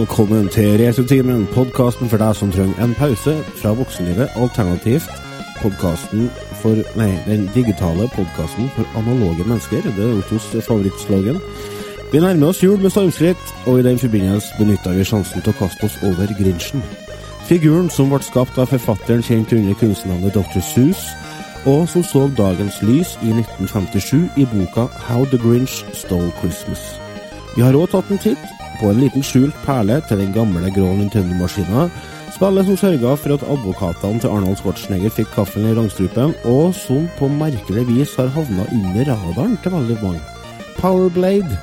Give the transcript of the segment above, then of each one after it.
Velkommen til Resutimen, podkasten for deg som trenger en pause fra voksenlivet, alternativt podkasten for Nei, den digitale podkasten for analoge mennesker. Det er Ottos favorittslogan. Vi nærmer oss jul med stormskritt, og i den forbindelse benytta vi sjansen til å kaste oss over Grinchen. Figuren som ble skapt av forfatteren kjent under kunstnernavnet Dr. Seuss, og som så dagens lys i 1957 i boka How the Grinch Stole Christmas. Vi har òg tatt en titt på en liten skjult perle til den gamle grå Nintendo-maskina. Spillet som sørga for at advokatene til Arnold Schwarzenegger fikk kaffen i rangstrupen, og som på merkelig vis har havna under radaren til veldig mange. Powerblade.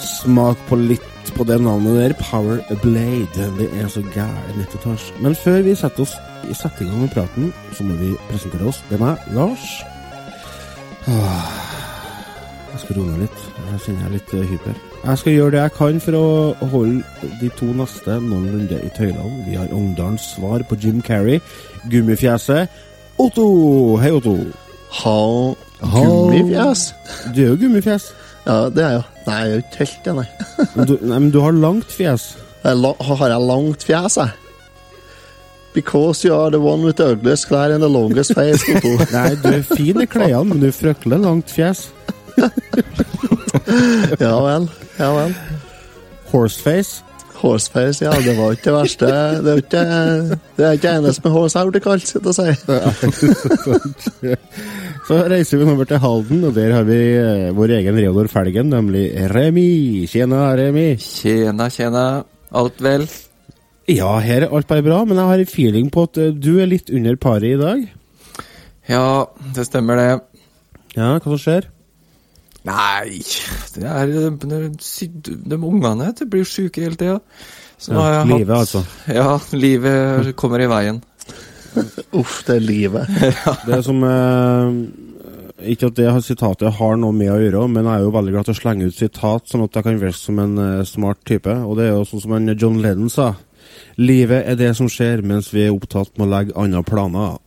Smak på litt på det navnet der. Powerblade. Det er så gæren nettetasj. Men før vi setter, oss, setter i gang med praten, så må vi presentere oss. Det er meg, Lars. Ah, Jeg skal roe meg litt. Jeg kjenner jeg er litt eh, hyper. Jeg skal gjøre det jeg kan for å holde de to neste noenlunde i tøylene. Vi har Ungdalens svar på Jim Carrey, Gummifjeset. Otto! Hei, Otto. Hall Ha- gummifjes? Du er jo gummifjes. Ja, det er jeg jo. Nei, jeg er jo ikke helt det, nei. Men du, nei, men du har langt fjes. Jeg la, har jeg langt fjes, jeg? Because you are the one with the ugliest klær and the longest face, Otto. Nei, du er fin i klærne, men du er fryktelig langt fjes. Ja vel. Ja vel. Horseface. Horseface, ja, det var ikke det verste. Det er ikke det er ikke eneste med horse jeg har blitt kalt, sitter jeg si. Så reiser vi over til Halden, og der har vi eh, vår egen Reodor Felgen, nemlig Remi. Tjena, Remi. Tjena, tjena. Alt vel? Ja, her er alt bare bra, men jeg har en feeling på at eh, du er litt under paret i dag. Ja, det stemmer det. Ja, hva som skjer? Nei, det er de, de, De ungene de blir syke hele tida. Ja, livet, hatt- altså. Ja, livet kommer i veien. Uff, det er livet. Det er som eh, Ikke at det sitatet har noe med å gjøre, men jeg er jo veldig glad til å slenge ut sitat, sånn at jeg kan virke som en eh, smart type. Og det er jo sånn som en John Lennon sa. Livet er det som skjer mens vi er opptatt med å legge andre planer.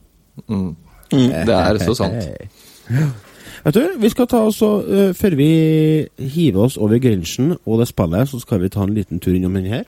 Mm. Det er så sant. Vet du, vi skal ta oss eh, Før vi hiver oss over grensen og det spillet, så skal vi ta en liten tur innom den her.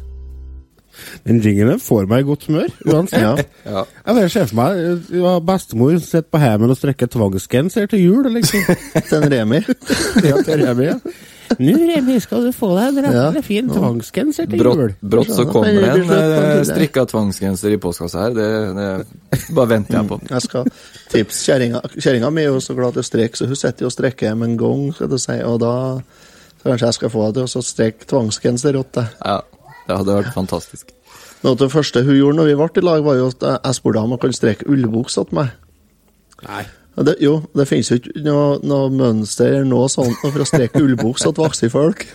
Den jinglen får meg i godt humør, uansett. Ja. Ja. Jeg vil ser for meg ja, bestemor sitter på heimen og strekker tvangsgenser til jul, liksom. Til en Remi. ja, til Remi, ja. Nå, Remi, skal du få deg en rettelig fin tvangsgenser til jul. Brått, brått så kommer det en eh, strikka tvangsgenser i postkassa her. Det, det bare venter jeg på. Jeg skal tips kjerringa. Mi er jo så glad til å strekke, så hun sitter jo og strekker med en gang, skal du si. Og da så kanskje jeg skal få deg til å strekke tvangsgenser åt deg. Ja, det hadde vært fantastisk. Noe av det første hun gjorde når vi ble i lag, var jo at jeg spurte om hun kunne strekke ullbuksa til meg. Nei. Det, jo, det finnes jo ikke noe, noe mønster eller noe sånt for å strekke ullbuksa til voksne folk.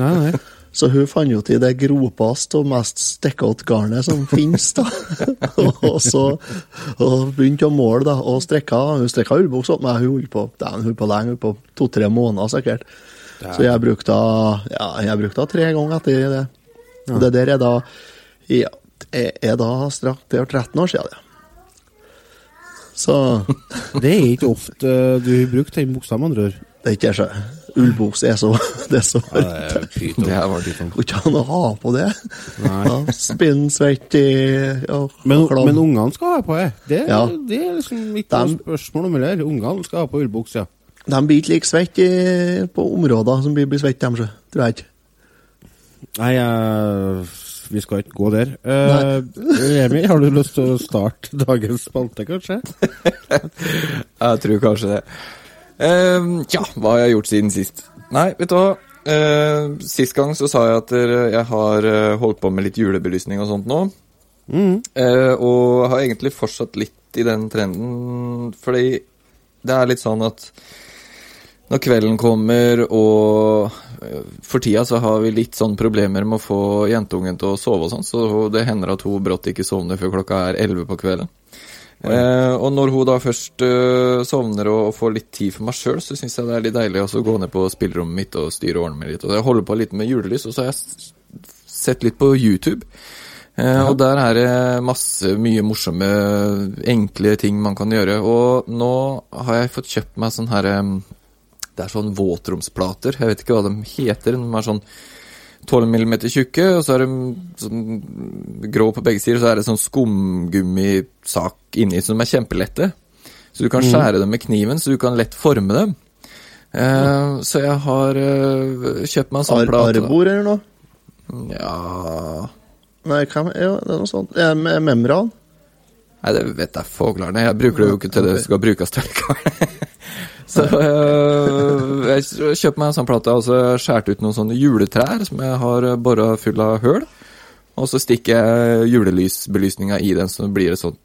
Nei, nei. Så hun fant jo til det gropeste og mest stikkete garnet som finnes, da. og så og begynte å måle, da, og strekka. Hun strekka ullbuksa til meg, hun holdt på, den, hun på lenge, hun på to-tre måneder sikkert. Så jeg brukte ja, jeg brukte tre ganger etter det. Og det der er da ja, det er da straks Det er 13 år siden, det. Så Det er ikke ofte du har brukt den buksa, med andre ord. det er ikke så Ullbuks er så Det er så Det her var sånn Går ikke an å ha på det. Ja, Spinn svett i ja, Men, men ungene skal ha på det. Det, Ja. det er liksom ikke noe spørsmål om det. Ungene skal ha på ullbuks, ja. De blir ikke like svette på områder som blir, blir svett, dem, så, tror jeg ikke. Nei, jeg, vi skal ikke gå der. Uh, Remi, har du lyst til å starte dagens spalte, kanskje? Jeg tror kanskje det. Uh, ja, hva har jeg gjort siden sist? Nei, vet du hva. Uh, sist gang så sa jeg at jeg har eh, holdt på med litt julebelysning og sånt nå. Eh, og har egentlig fortsatt litt i den trenden, fordi det er litt sånn at når kvelden kommer og For tida så har vi litt sånn problemer med å få jentungen til å sove og sånn, så det hender at hun brått ikke sovner før klokka er 11 på kvelden. Eh, og når hun da først uh, sovner og, og får litt tid for meg sjøl, så syns jeg det er litt deilig å gå ned på spillerommet mitt og styre og ordne meg litt. Og jeg holder på litt med julelys, og så har jeg sett litt på YouTube. Eh, og der er det masse mye morsomme, enkle ting man kan gjøre. Og nå har jeg fått kjøpt meg sånn her em, Det er sånn våtromsplater. Jeg vet ikke hva de heter. De er sånn 12 mm tjukke, og så er de sånn grå på begge sider, og så er det sånn skumgummisak inni så de er kjempelette. Så du kan skjære dem med kniven, så du kan lett forme dem. Eh, så jeg har eh, kjøpt meg en sånn Ar plate. Arbor eller noe? Ja Nei, hvem Ja, det er noe sånt. Membran. Nei, det vet jeg foglarne. Jeg bruker det jo ikke til det skal brukes til. så øh, jeg kjøpte meg en sånn plate og så skjærte ut noen sånne juletrær som jeg har bora full av høl. Og så stikker jeg julelysbelysninga i den, så blir det sånt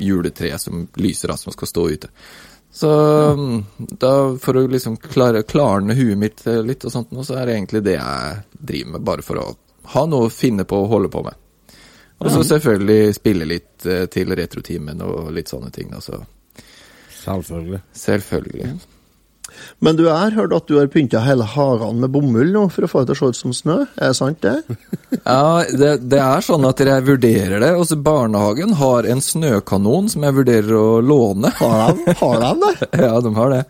juletre som lyser av, som skal stå ute. Så da, for å liksom klare, klarne huet mitt eh, litt og sånt, så er det egentlig det jeg driver med, bare for å ha noe å finne på å holde på med. Og så selvfølgelig spille litt eh, til retrotimen og litt sånne ting. Altså. Selvfølgelig. Selvfølgelig. Men du, har hørt at du har pynta hele hagen med bomull nå for å få det til å se ut som snø. Er det sant, det? Ja, det, det er sånn at jeg vurderer det. Også barnehagen har en snøkanon som jeg vurderer å låne. Har de, har de det? Ja, de har det.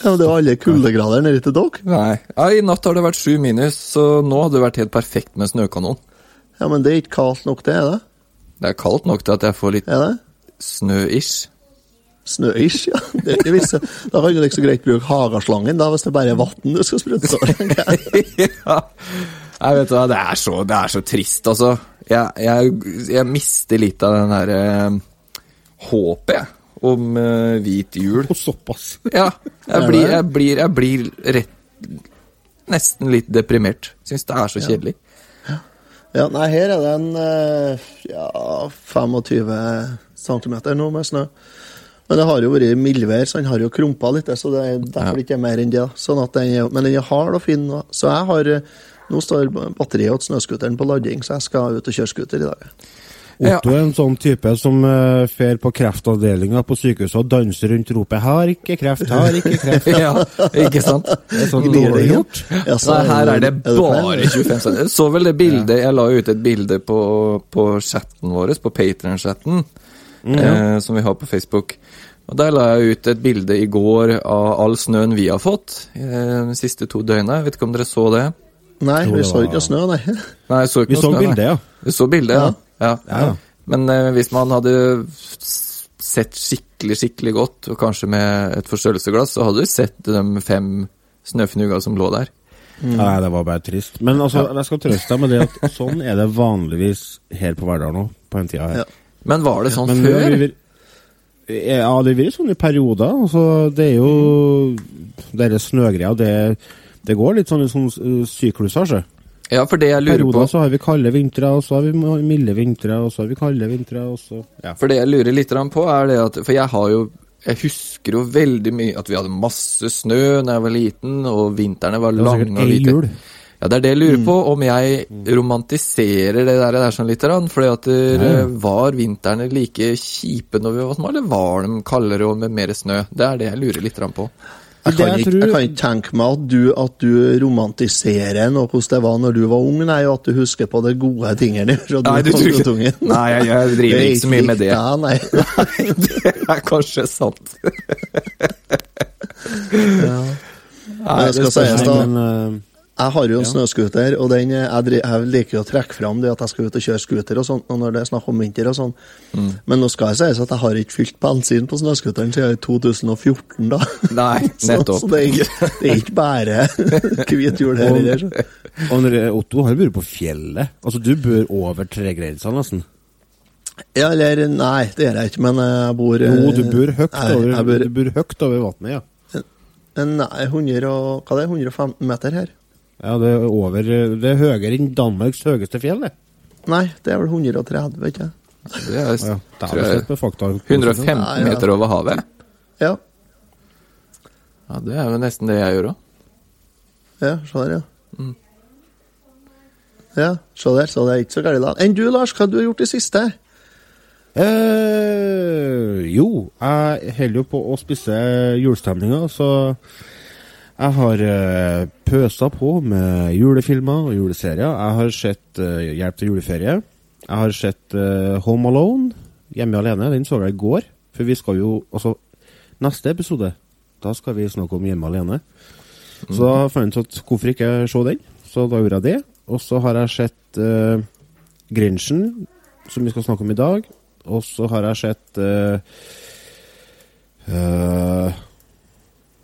Ja, det er jo alle kuldegrader nedi til dere. Nei. Ja, I natt har det vært sju minus, så nå hadde det vært helt perfekt med snøkanon. Ja, men det er ikke kaldt nok, det, er det? Det er kaldt nok til at jeg får litt snø-ish. Snøish, ja. Det er ikke. Da kan du ikke så greit bruke hageslangen, da, hvis det bare er vann du skal sprute sånn jeg. vet hva, det er så, det er så trist, altså. Jeg, jeg, jeg mister litt av den derre håpet, jeg, om eh, hvit jul. Og såpass. Ja, jeg blir, jeg blir, jeg blir rett Nesten litt deprimert. Syns det er så kjedelig. Ja, nei, her er det en eh, ja, 25 cm nå med snø. Men det har jo vært mildvær, så den har jo krumpa litt, så det er derfor Ja. ikke er mer enn det. Sånn at den men den er hard og fin. Så jeg har eh, Nå står batteriet til snøscooteren på lading, så jeg skal ut og kjøre scooter i dag. Otto er en sånn type som uh, fer på kreftavdelinga på sykehuset og danser rundt ropet 'Har ikke kreft, har ikke kreft'. ja, ikke sant? Det er sånn det dårlig gjort. Ja, så Nei, her er det bare 25 cm. Så vel det bildet Jeg la ut et bilde på, på chatten vår, på Patron-chatten, eh, som vi har på Facebook. Og Der la jeg ut et bilde i går av all snøen vi har fått eh, de siste to døgna. Jeg vet ikke om dere så det? Nei, vi så ikke snø, nei. Nei, så ikke Vi så snø, bildet, ja. Vi så bildet, ja. ja. Ja, ja. Men eh, hvis man hadde sett skikkelig, skikkelig godt, og kanskje med et forstørrelsesglass, så hadde du sett de fem snøfnugga som lå der. Nei, det var bare trist. Men altså, jeg skal trøste deg med det at sånn er det vanligvis her på Verdal nå, på den tida her. Ja. Men var det sånn ja, før? vi vært- Ja, det blir sånn i perioder. Altså, det er jo Denne snøgreia, det, det går litt sånn i sånn uh, sykluser, så. Ja, for det jeg lurer på perioder så har vi kalde vintre, og så har vi milde vintre, og så har vi kalde vintre, og så Ja. For det jeg lurer litt på, er det at For jeg har jo Jeg husker jo veldig mye at vi hadde masse snø da jeg var liten, og vintrene var Det var lange sikkert ei jul. Ja, det er det jeg lurer på, om jeg romantiserer det der, der sånn litt, grann, fordi at det, Ja, ja. var vintrene like kjipe når vi var små, eller var de kaldere og med mer snø? Det er det jeg lurer litt på. Jeg kan, ikke, jeg kan ikke tenke meg at du, at du romantiserer noe hvordan det var når du var ung, nei, og at du husker på de gode tingene fra Nei, du du var tror ikke- Nei, jeg, jeg driver er ikke så mye med det. Ja, nei. det er kanskje sant. Ja. Nei, det skal sies da- Men, uh, Jeg har jo en Ja. snøscooter, og den, eh, jeg, jeg liker å trekke fram det at jeg skal ut og kjøre scooter og sånt, og når det er snakk om vinter og sånn. Mm. Men nå skal jeg sies at jeg har ikke fylt bensin på snøscooteren siden 2014, da. Nei, nettopp. så det, er ikke, det er ikke bare hvit jul her heller. så. og Otto har vært på fjellet. Altså, du bør over tregrensa, nesten. Ja, eller Nei, det gjør jeg ikke, men jeg bor eh, Jo, du bor høyt over, jeg bor, du bor høyt over vannet, ja. Nei, 100 og, hva det er 115 meter her? Ja, det er over Det er høyere enn Danmarks høyeste fjell, det. Nei, det er vel 130, vet jeg. Det er, Ja, det tror er jeg, fakta. 115 Ja, ja. meter over havet. Ja, Ja, Det er jo nesten det jeg gjør òg. ja, se der, ja. Ja, se der, så det er ikke så galt land. Enn du, Lars, hva har du gjort i siste? Eh, jo, jeg holder jo på å spisse julestemninga, så jeg har uh, pøsa på med julefilmer og juleserier. Jeg har sett uh, Hjelp til juleferie. Jeg har sett uh, Home Alone, Hjemme alene. Den så jeg i går. For vi skal jo Altså, neste episode, da skal vi snakke om Hjemme alene. Så da fant jeg ut hvorfor ikke se den? Så da gjorde jeg det. Og så har jeg sett uh, Grinchen, som vi skal snakke om i dag. Og så har jeg sett eh, eh,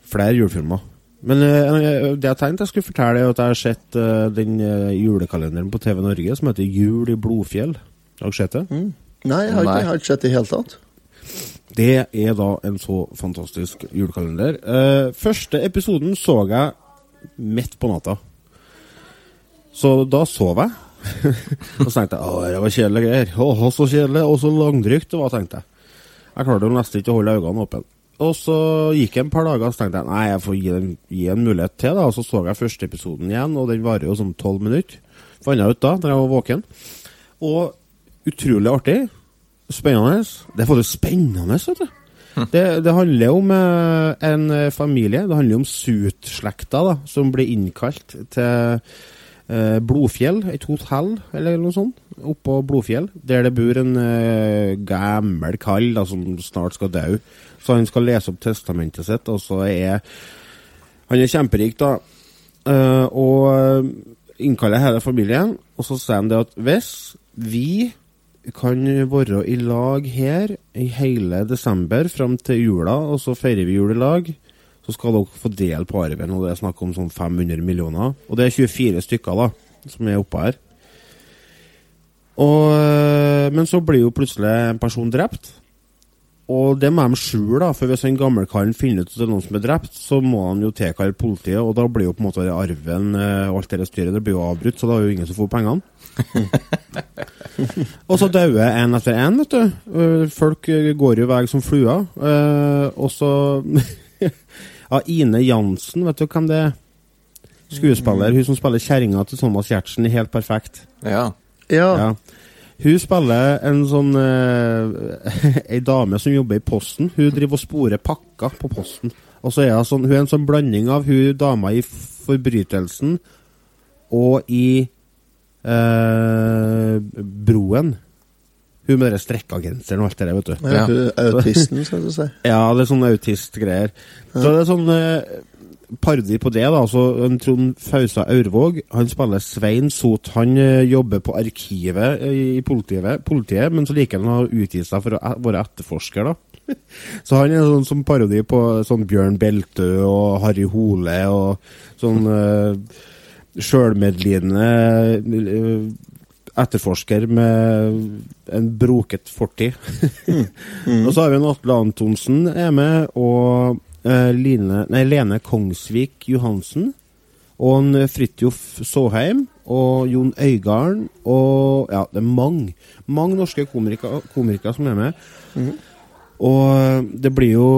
flere julefilmer. Men uh, det jeg tenkte jeg skulle fortelle, er at jeg har sett uh, den uh, julekalenderen på TV Norge som heter Jul i Blodfjell. Har du sett det? Mm. Nei, jeg har, ikke, jeg har ikke sett det i hele tatt. Det er da en så fantastisk julekalender. Eh, første episoden så jeg midt på natta. Så da sov jeg. og så tenkte jeg å, det var kjedelige greier. Å, så kjedelig, og så langdrygt det var, tenkte jeg. Jeg klarte jo nesten ikke å holde øynene åpne. Og så gikk det en par dager, så tenkte jeg nei, jeg får gi, den, gi en mulighet til. da, Og så så jeg første episoden igjen, og den varer jo sånn tolv minutter. Fant jeg ut da, da jeg var våken. Og utrolig artig. Spennende. Det er faktisk spennende, vet du. Det, det handler om eh, en eh, familie. Det handler om Sut-slekta, da, som blir innkalt til Blodfjell, et hotell eller noe sånt, oppå Blodfjell, der det bor en eh, gammel kall da, som snart skal dø. Så han skal lese opp testamentet sitt, og så er Han er kjemperik, da, eh, og eh, innkaller hele familien, og så sier han det at hvis vi kan være i lag her i hele desember fram til jula, og så feirer vi jul i lag. Så skal dere få dele på arven, og det er snakk om sånn 500 millioner. Og det er 24 stykker da, som er oppe her. Og, øh, men så blir jo plutselig en person drept. Og det må de skjule, da, for hvis en gammelkaren finner ut at det er noen som er drept, så må han jo tilkalle politiet, og da blir jo på en måte arven øh, og alt det styret det blir jo avbrutt, så da er jo ingen som får pengene. Og så dauer en etter en, vet du. Øh, Folk går jo vei som fluer. Og så Ine Jansen, vet du hvem det er? Skuespiller. Hun som spiller kjerringa til Thomas Giertsen i Helt perfekt. Ja. Ja. Ja. Hun spiller en sånn øh, Ei dame som jobber i Posten. Hun driver og sporer pakker på Posten. Og så er hun sånn, hun er en sånn blanding av hun dama i Forbrytelsen og i øh, Broen. Hun med den strekka genseren og alt det der, vet du. Ja, Ja. Autisten, skal du si. Ja, det er sånne autistgreier. Så det er sånn eh, parodi på det, da. Altså, Trond Fausa Aurvåg han spiller Svein Sot. Han eh, jobber på arkivet eh, i politiet, politiet men så liker han å utgi seg for å være etterforsker, da. Så han er sånn som parodi på sånn Bjørn Beltø og Harry Hole og sånn uh, sjølmedlidende eh, etterforsker med en broket fortid. Og så har vi en Atle Antonsen er med, og eh, Line, nei, Lene Kongsvik Johansen. Og en Fridtjof Såheim og Jon Øigarden og Ja, det er mange. Mange norske komikere, komikere som er med. Og det blir jo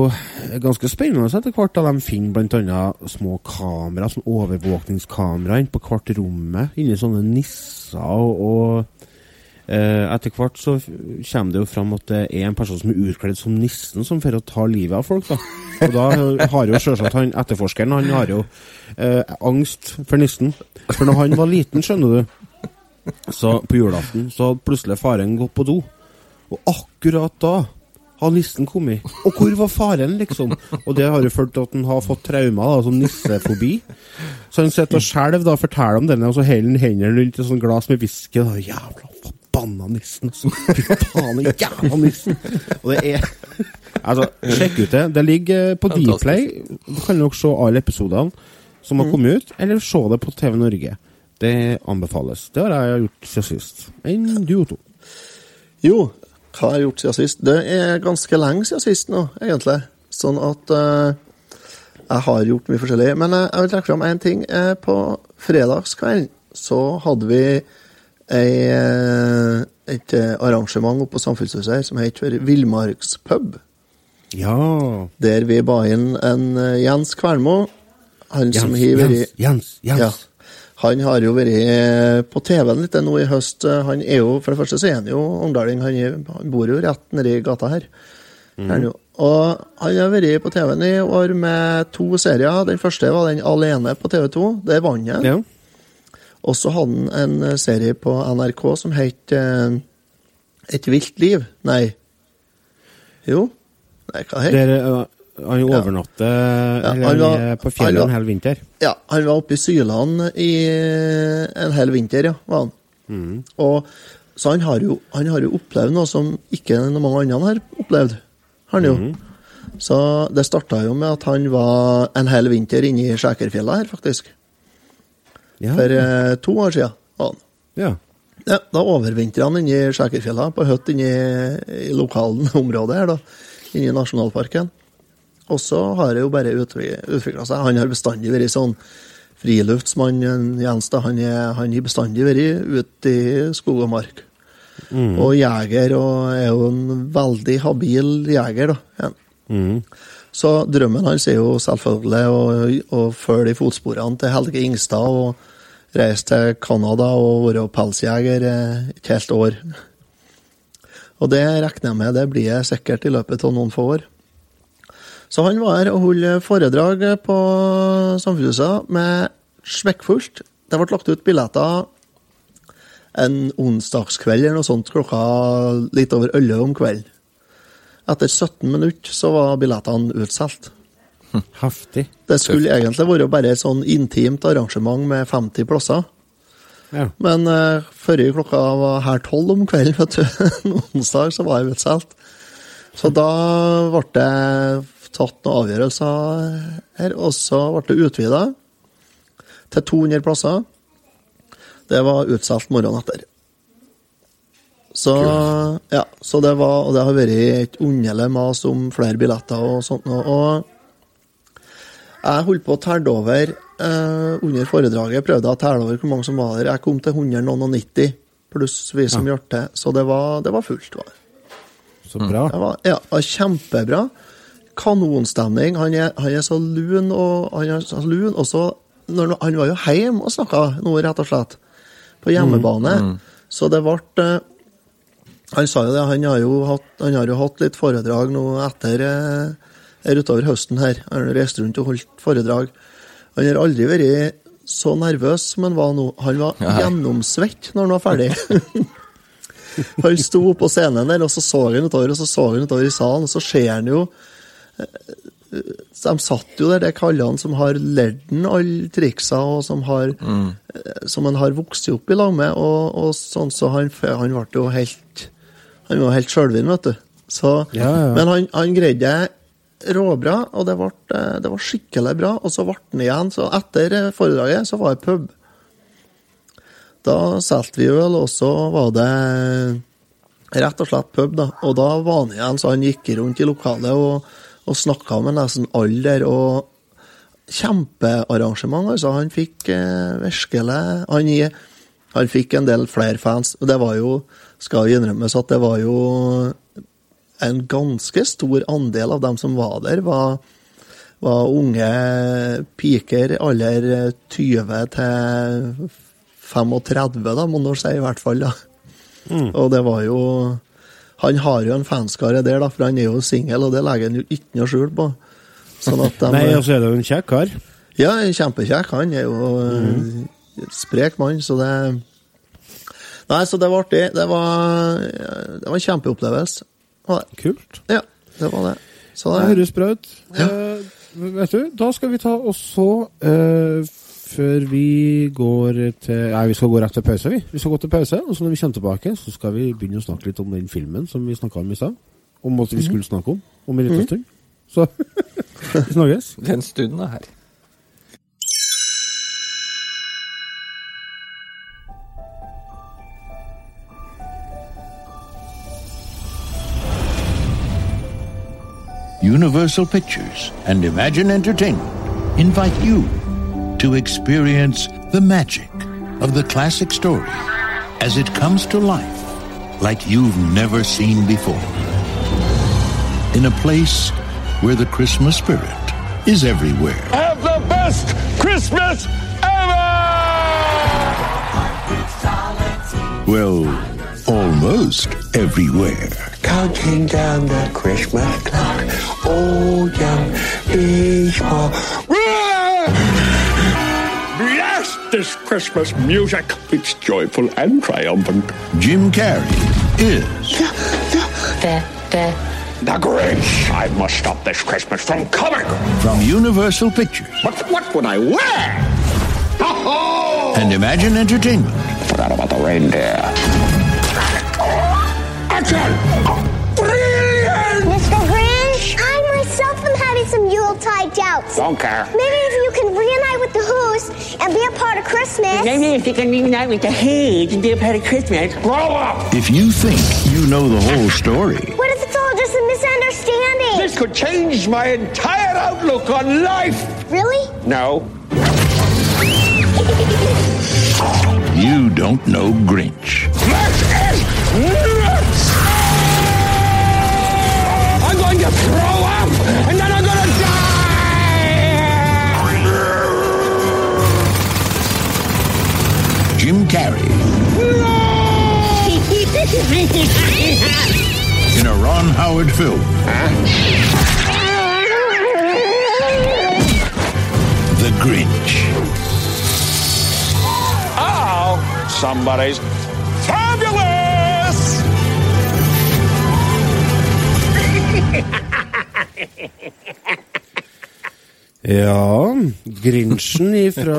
ganske spennende etter hvert da de finner bl.a. små kamera, sånn overvåkningskamera Inne på hvert rommet, inni sånne nisser. Og, og eh, etter hvert så kommer det jo fram at det er en person som er utkledd som nissen, som får å ta livet av folk. da. Og da har jo selvsagt han etterforskeren han har jo eh, angst for nissen. For når han var liten, skjønner du, så på julaften, så hadde plutselig faren gått på do. Og akkurat da har nissen kommet. Og hvor var faren, liksom? Og det har jo ført til at han har fått traumer, da, sånn nissefobi. Så han sitter og skjelver da, og forteller om denne, og så holder han hendene rundt et sånt glass med whisky. da, Jævla forbanna nissen, altså. Fy faen, jævla nissen. Og det er Altså, sjekk ut det. Det ligger på Fantastisk. Dplay. Du kan nok se alle episodene som har kommet ut, eller se det på TV Norge. Det anbefales. Det har jeg gjort siden sist. Enn du, Otto? Jo, hva har jeg gjort siden sist? Det er ganske lenge siden sist nå, egentlig. Sånn at uh, jeg har gjort mye forskjellig. Men uh, jeg vil trekke fram én ting. Uh, på fredagskvelden så hadde vi ei, et arrangement oppe på Samfunnshuset her som het for Villmarkspub. Ja Der vi ba inn en Jens Kvernmo. Han som har vært Jens, Jens, Jens. ja, Han har jo vært på TV-en litt nå i høst. Han er jo, For det første så er han jo ungdaling. Han, han bor jo rett nedi gata her. Mm. han. Og han har vært på TV-en i år med to serier. Den første var den Alene på TV2. Det vant han. Ja. Og så hadde han en serie på NRK som het eh, Et vilt liv. Nei. Jo. Nei, hva het Der uh, han overnatter Ja, eller, han var- han er på fjellet var- en hel vinter. Ja, han var oppe i Syland i eh, en hel vinter, ja. var han. Mm. Og, så han har, jo, han har jo opplevd noe som ikke noen mange andre har opplevd. Han jo. Mm. Så det starta jo med at han var en hel vinter inne i Skjækerfjella her, faktisk. Ja. For eh, to år siden var han. ja. Ja, da overvintra han i Skjækerfjella, på hytte inne i, i lokale området her, da. I nasjonalparken. Og så har det jo bare utvikla seg. Han har bestandig vært sånn friluftsmann, Jens. da. Han, har bestandig vært ute i skog og mark. Og jeger, og er jo en veldig habil jeger, da. Mm. Så drømmen hans er jo selvfølgelig å, å følge i fotsporene til Helge Ingstad og reise til Canada og være pelsjeger eh, et helt år. Og det regner jeg med det blir jeg sikkert i løpet av noen få år. Så han var her og holdt foredrag på Samfunnshuset med smekkfullt. Det ble lagt ut billetter en onsdagskveld eller noe sånt klokka litt over 11 om kvelden. Etter 17 minutter så var billettene utsolgt. Heftig. Det skulle egentlig være bare et sånn intimt arrangement med 50 plasser. Ja. Men uh, før klokka var her tolv om kvelden, vet du, en onsdag, så var jeg utsolgt. Så da ble det tatt noen avgjørelser her, og så ble det utvida til 200 plasser. Det var utsolgt morgenen etter. Så, ja, så det var, og det har vært et underlig mas om flere billetter og sånt. Og jeg holdt på å telle over eh, under foredraget. Prøvde å telle over hvor mange som var der. Jeg kom til 190 pluss vi som hjalp til. Så det var, det var fullt. Var. det. Så bra. Var, ja, kjempebra. Kanonstemning. Han er, han er så lun, og han er så lun. Og så, når, han var jo hjemme og snakka nå, rett og slett. På hjemmebane. Så det ble eh, Han sa jo det, han har jo hatt, han har jo hatt litt foredrag nå etter eh, her utover høsten her. Han har reist rundt og holdt foredrag. Han har aldri vært så nervøs som han var nå. Han var ja. gjennomsvett når han var ferdig. han sto på scenen der, og så så han utover, og så så han utover i salen, og så ser han jo eh, De satt jo der, det kallene som har lært den alle triksa, og som har mm. som han har vokst opp i lag med, og, og sånn, så han, han ble jo helt Han var helt sjølvinn, vet du. Så, Ja, ja. Men han, han greide det råbra, og det, ble, det var skikkelig bra. Og så ble han igjen, så etter eh, foredraget så var det pub. Da solgte vi øl, og så var det rett og slett pub, da. Og da var han igjen, så han gikk rundt i lokalet og, og snakka med nesten alle der. og Kjempearrangement, altså. Han fikk eh, virkelig han, han fikk en del flere fans. Og det var jo, skal innrømmes at det var jo en ganske stor andel av dem som var der, var, var unge piker, alder 20 til 35, da, må man si, i hvert fall. da. Og det var jo Han har jo en fanskare der, da, for han er jo singel, og det legger han jo ikke noe skjul på. Sånn de, Nei, og så er det jo en kjekk kar. Ja, kjempekjekk. Han er jo mm. sprek mann, så det Nei, så det var artig. Det var, det var en kjempeopplevelse. Kult. Ja, det var det. Så Det høres bra ut. Eh, vet du, da skal vi ta og så eh, Før vi går til Nei, vi skal gå rett til pause, vi. Vi skal gå til pause, og så når vi kommer tilbake, så skal vi begynne å snakke litt om den filmen som vi snakka om i stad. Om hva vi skulle snakke om om en liten stund. Så vi snakkes. Den stunden er her. Universal Pictures and Imagine Entertainment invite you to experience the magic of the classic story as it comes to life like you've never seen before. In a place where the Christmas spirit is everywhere. have the best Christmas ever! Well, almost everywhere. Counting down the Christmas clock. Oh, young baseball. Blast this Christmas music. It's joyful and triumphant. Jim Carrey is The, the, The Grinch. I must stop this Christmas from coming. from Universal Pictures But what would I wear? Ho-ho! and Imagine Entertainment. Forgot about the reindeer. Action! Brilliant! Mr. Grinch, I myself am having some Yuletide doubts. Don't care. Maybe if you can reunite with the Who's and be a part of Christmas. Maybe if you can reunite with the Who's and be a part of Christmas. Grow up! If you think you know the whole story, What if it's all just a misunderstanding? This could change my entire outlook on life. Really? No. you don't know Grinch. This is Jim Carrey in a Ron Howard film. The Grinch. Oh, somebody's fabulous! Ja, Grinchen fra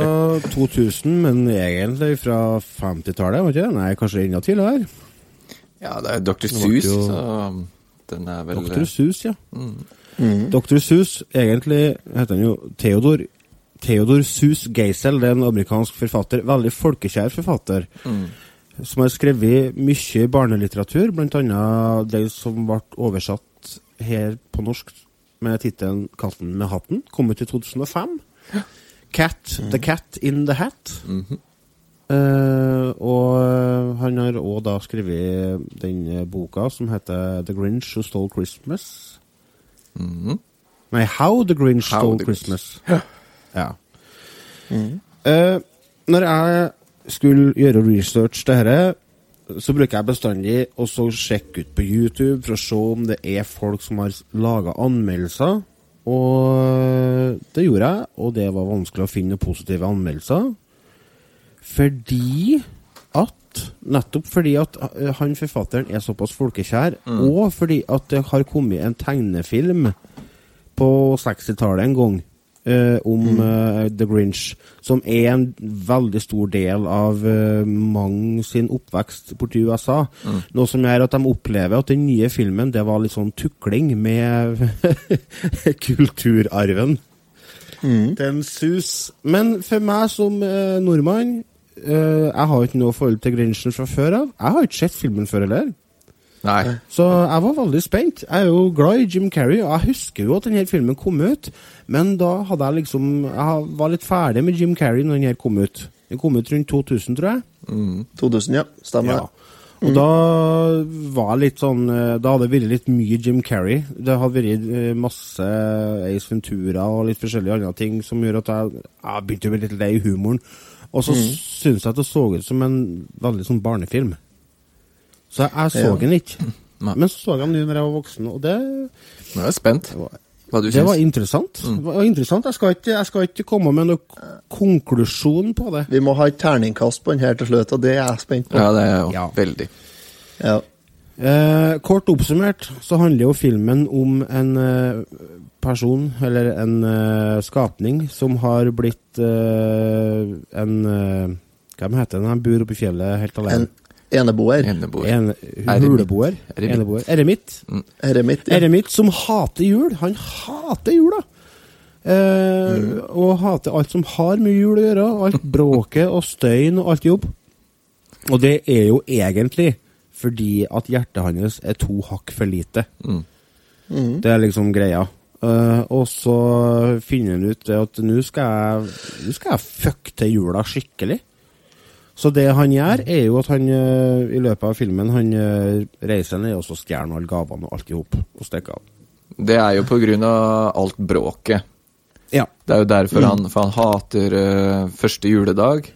2000, men egentlig fra 50-tallet, var ikke det? Nei, kanskje enda tidligere. Ja, det er Dr. Sus, Seuss, jo- så den er vel Dr. Sus, ja. Dr. Sus, egentlig heter han jo Theodor Theodor Sus Geisel, det er en amerikansk forfatter. Veldig folkekjær forfatter. Som har skrevet mye barnelitteratur, annet den som ble oversatt her på norsk med tittelen 'Katten med hatten'. Kom ut i 2005. Cat, The Cat in the Hat. Eh, og han har òg da skrevet den eh, boka som heter 'The Grinch Who Stole Christmas'. Nei, 'How the Grinch How Stole the Grinch. Christmas'. Ja. uh, når jeg skulle gjøre research til dette, så bruker jeg bestandig å sjekke ut på YouTube for å se om det er folk som har laga anmeldelser. Og det gjorde jeg, og det var vanskelig å finne positive anmeldelser. Fordi at Nettopp fordi at eh, han forfatteren er såpass folkekjær, og fordi at det har kommet en tegnefilm på 60-tallet en gang eh, om uh, The Grinch, som er en veldig stor del av uh, mange sin oppvekst borti USA. Noe som gjør at de opplever at den nye filmen det var litt sånn tukling med kulturarven. Mm. Den sus. Men for meg som nordmann Jeg har ikke noe forhold til Grinchen fra før av. Jeg har ikke sett filmen før heller. Nei. Så jeg var veldig spent. Jeg er jo glad i Jim Carrey, og jeg husker jo at denne filmen kom ut, men da hadde jeg liksom Jeg var litt ferdig med Jim Carrey når den her kom ut. Den kom ut rundt 2000, tror jeg. 2000, ja. Stemmer. Ja. Og da var jeg litt sånn eh, Da hadde det vært litt mye Jim Carrey. Det hadde vært eh, masse Ace Ventura og litt forskjellige andre ting som gjør at jeg, jeg begynte å bli litt lei humoren. Og så mm. syns jeg at det så ut som en veldig sånn barnefilm. Så jeg, så Ja. den ikke. Nei. Men så så jeg den nå når jeg var voksen, og det, Nå er jeg spent. Hva du det var interessant. Det var interessant. Jeg skal, ikke, jeg skal ikke komme med noen konklusjon på det. Vi må ha et terningkast på den her til slutt, og det er jeg spent på. Ja, det er jeg jo Ja. veldig. Ja. Eh, kort oppsummert så handler jo filmen om en eh, person, eller en eh, skapning, som har blitt eh, en eh, Hva heter den? Han bor oppe i fjellet helt En alene. Eneboer. Eneboer. En huleboer. Eremitt. Eneboer. Eremitt. Eremitt. Ja. Eremitt som hater jul. Han hater jula! Eh, mm. Og hater alt som har med jul å gjøre. Alt bråket og støyen og alt jobb. Og det er jo egentlig fordi at hjertet hans er to hakk for lite. Det er liksom greia. Eh, og så finner han ut det at nå skal jeg Nå skal jeg fucke til jula skikkelig. Så det han gjør, er jo at han eh, i løpet av filmen Han eh, reiser ned og så stjeler alle gavene og alt i hop og stikker av. Det er jo på grunn av alt bråket. Ja. Det er jo derfor han For han hater uh, første juledag.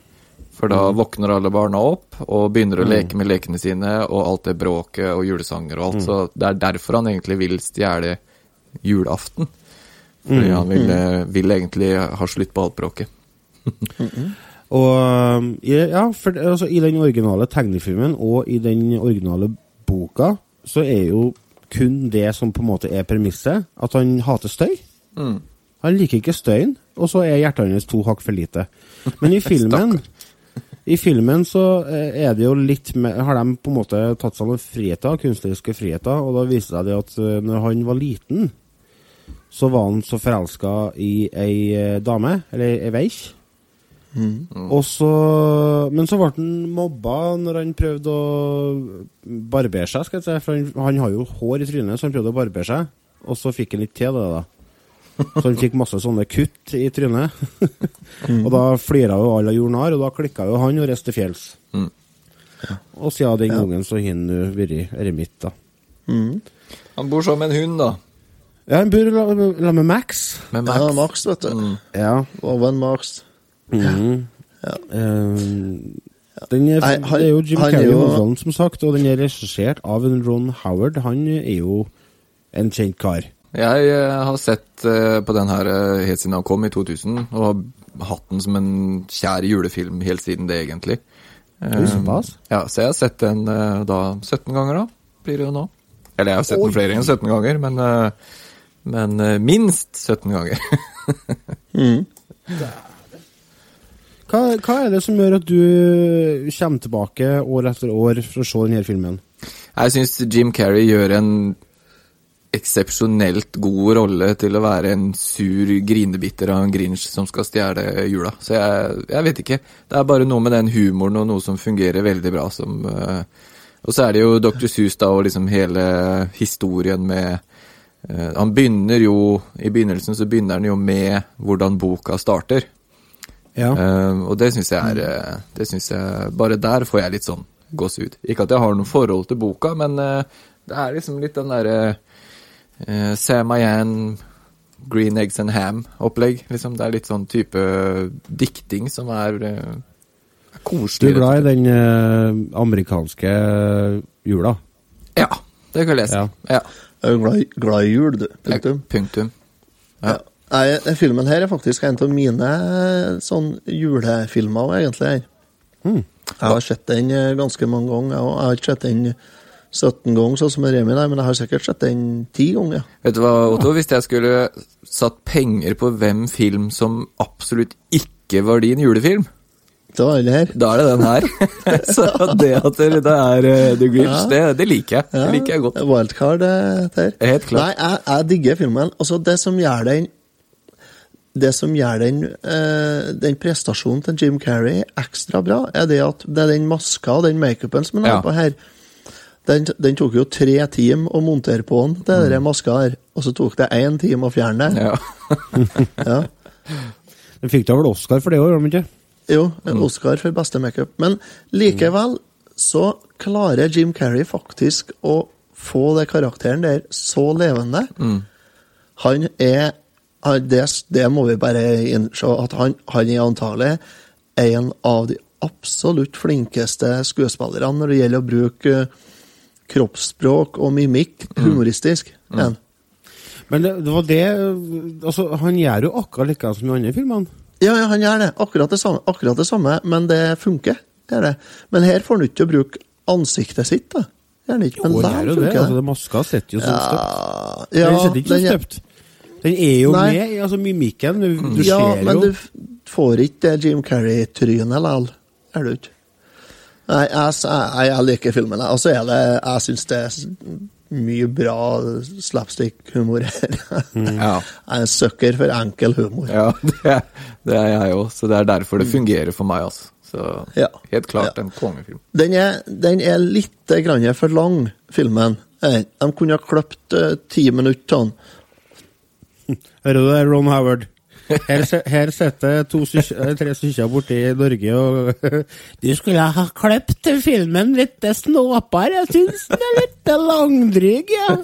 For da våkner alle barna opp og begynner å leke med lekene sine, og alt det bråket og julesanger og alt. Så det er derfor han egentlig vil stjele julaften. Fordi han vil, vil egentlig ha slutt på alt bråket. Og um, ja, for altså, i den originale tegnefilmen og i den originale boka, så er jo kun det som på en måte er premisset, at han hater støy. Han liker ikke støyen, og så er hjertet hans to hakk for lite. Men i filmen i filmen så eh, er det jo litt mer Har de på en måte tatt seg noen friheter, kunstneriske friheter, og da viser det seg at eh, når han var liten, så var han så forelska i ei eh, dame, eller ei veik. Og så, men så ble han mobba når han prøvde å barbere seg. skal jeg si, For han, han har jo hår i trynet, så han prøvde å barbere seg. Og så fikk han litt til det, da. Så han fikk masse sånne kutt i trynet. og da flira jo alle og gjorde og da klikka jo han og reiste til fjells. Mm. Og siden den gangen så har han vært eremitt, da. Han bor sammen med en hund, da. Ja, han bor la- la med Max. Med Ja, Max. Max, vet du. Ja. Owen Max. Eh, den er, Nei, han- det er jo Jim han er Carrey jo- hovedrollen, som sagt, og den er regissert av en Ron Howard. Han er jo en kjent kar. Jeg eh, har sett eh, på den her helt siden han kom i 2000, og har hatt den som en kjær julefilm helt siden det, egentlig. Eh, såpass? Ja, så jeg har sett den da 17 ganger, da, blir det jo nå. Eller jeg har sett den flere enn 17 ganger, men, men minst 17 ganger. Hva, hva er det som gjør at du kommer tilbake år etter år for å se denne filmen? Jeg syns Jim Carrey gjør en eksepsjonelt god rolle til å være en sur grinebitter av en Grinch som skal stjele jula. Så jeg, jeg vet ikke. Det er bare noe med den humoren og noe som fungerer veldig bra som uh, Og så er det jo Dr. Seuss da og liksom hele historien med uh, Han begynner jo I begynnelsen så begynner han jo med hvordan boka starter. Ja. Uh, og det syns jeg er eh, Det synes jeg Bare der får jeg litt sånn gåsehud. Ikke at jeg har noe forhold til boka, men uh, det er liksom litt den derre uh, Sam Ayan, Green Eggs and Ham-opplegg. Liksom, det er litt sånn type dikting som er uh, Du er glad i den eh, amerikanske jula? Ja, det kan jeg lese. Ja. Ja. Jeg er glad, i- glad i jul, du. Punktum. Punktum. Ja. Nei, filmen her er faktisk en av mine eh, sånn julefilmer, egentlig. her. Jeg har sett den eh, ganske mange ganger. Jeg har ikke sett den 17 ganger, sånn som Remi, nei, men jeg har sikkert sett den 10 ganger. Vet du hva, Otto? Hvis jeg skulle satt penger på hvem film som absolutt ikke var din julefilm, da er det her. da er det den her. Så det at det, det er eh, The Grinch, Ja. det, det liker jeg. Det liker jeg godt. Wildcard der. Helt klart. Nei, jeg, jeg digger filmen. Altså, det som gjør den det som gjør den, eh, den prestasjonen til Jim Carrey ekstra bra, er det at det er den maska og den makeupen som han Ja. har på her. Den, den tok jo tre timer å montere på den, det den maska her. Og så tok det én time å fjerne den. Ja. Ja. Den fikk da vel Oscar for det òg, gjorde den ikke? Jo, en Oscar for beste makeup. Men likevel så klarer Jim Carrey faktisk å få det karakteren der så levende. Han er det, det må vi bare innse, at han, han er antagelig en av de absolutt flinkeste skuespillerne når det gjelder å bruke eh, kroppsspråk og mimikk humoristisk. En. Men det, det var det Altså, han gjør jo akkurat like som i andre filmene. Ja, ja, han gjør det. Akkurat det samme, akkurat det samme men det funker. Det er det. Men her får han ikke til å bruke ansiktet sitt, da. Gjerne han ikke, men jo, der det er jo det. Altså, det. maska sitter jo som støpt. Ja, den sitter ikke som den støpt. Den er jo Nei. med i altså, mimikken. Du, du ja, ser men du får ikke det Jim Carrey-trynet likevel. Er du ikke? Nei, jeg, jeg, jeg liker filmen. Og så er det Jeg syns det er mye bra slapstick-humor her. Ja. Jeg er en sucker for enkel humor. ja, det, det er jeg òg. Så det er derfor det fungerer for meg, altså. Så Ja. helt klart Ja. en kongefilm. Den er, den er litt grann for lang, filmen. Eh, De kunne ha klippet eh, ti minutter av den. Hører du det, Ron Howard? Her, her sitter eh, tre stykker borte i Norge og Du skulle ha klippet filmen litt snåpere. Jeg syns den er litt langdryg, ja.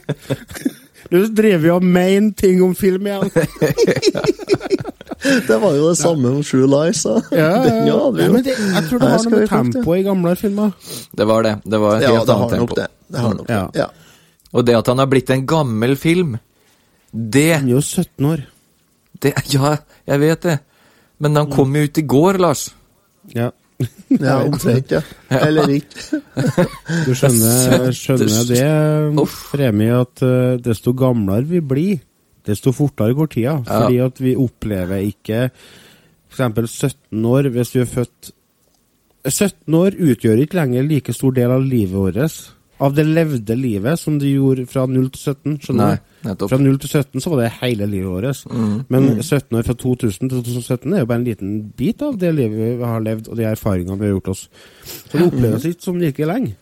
Du driver jo og mener ting om film igjen. Det var jo det samme om True Lies. da. Ja, ja, ja, det, jeg tror det var har noe med tempoet tempo i gamle filmer. Det var det. Det var et Ja, helt annet tempo. det. det, har nok Ja. det. Ja. Og det at han har blitt en gammel film, det, Han er jo 17 år. det Ja, jeg vet det. Men han kom jo ut i går, Lars. Ja. Ja, omtrent, ja. Eller ikke. Du skjønner, skjønner det, Fremi, at eh, desto gamlere vi blir, desto fortere går tida. Fordi at vi opplever ikke f.eks. 17 år hvis vi er født 17 år utgjør ikke lenger like stor del av livet vårt. Av det levde livet som de gjorde fra 0 til 17. skjønner du? nettopp. Fra 0 til 17 så var det hele livet vårt. Men 17 år fra 2000 til 2017 er jo bare en liten bit av det livet vi har levd, og de erfaringene vi har gjort oss. Så det oppleves ikke som like lenge.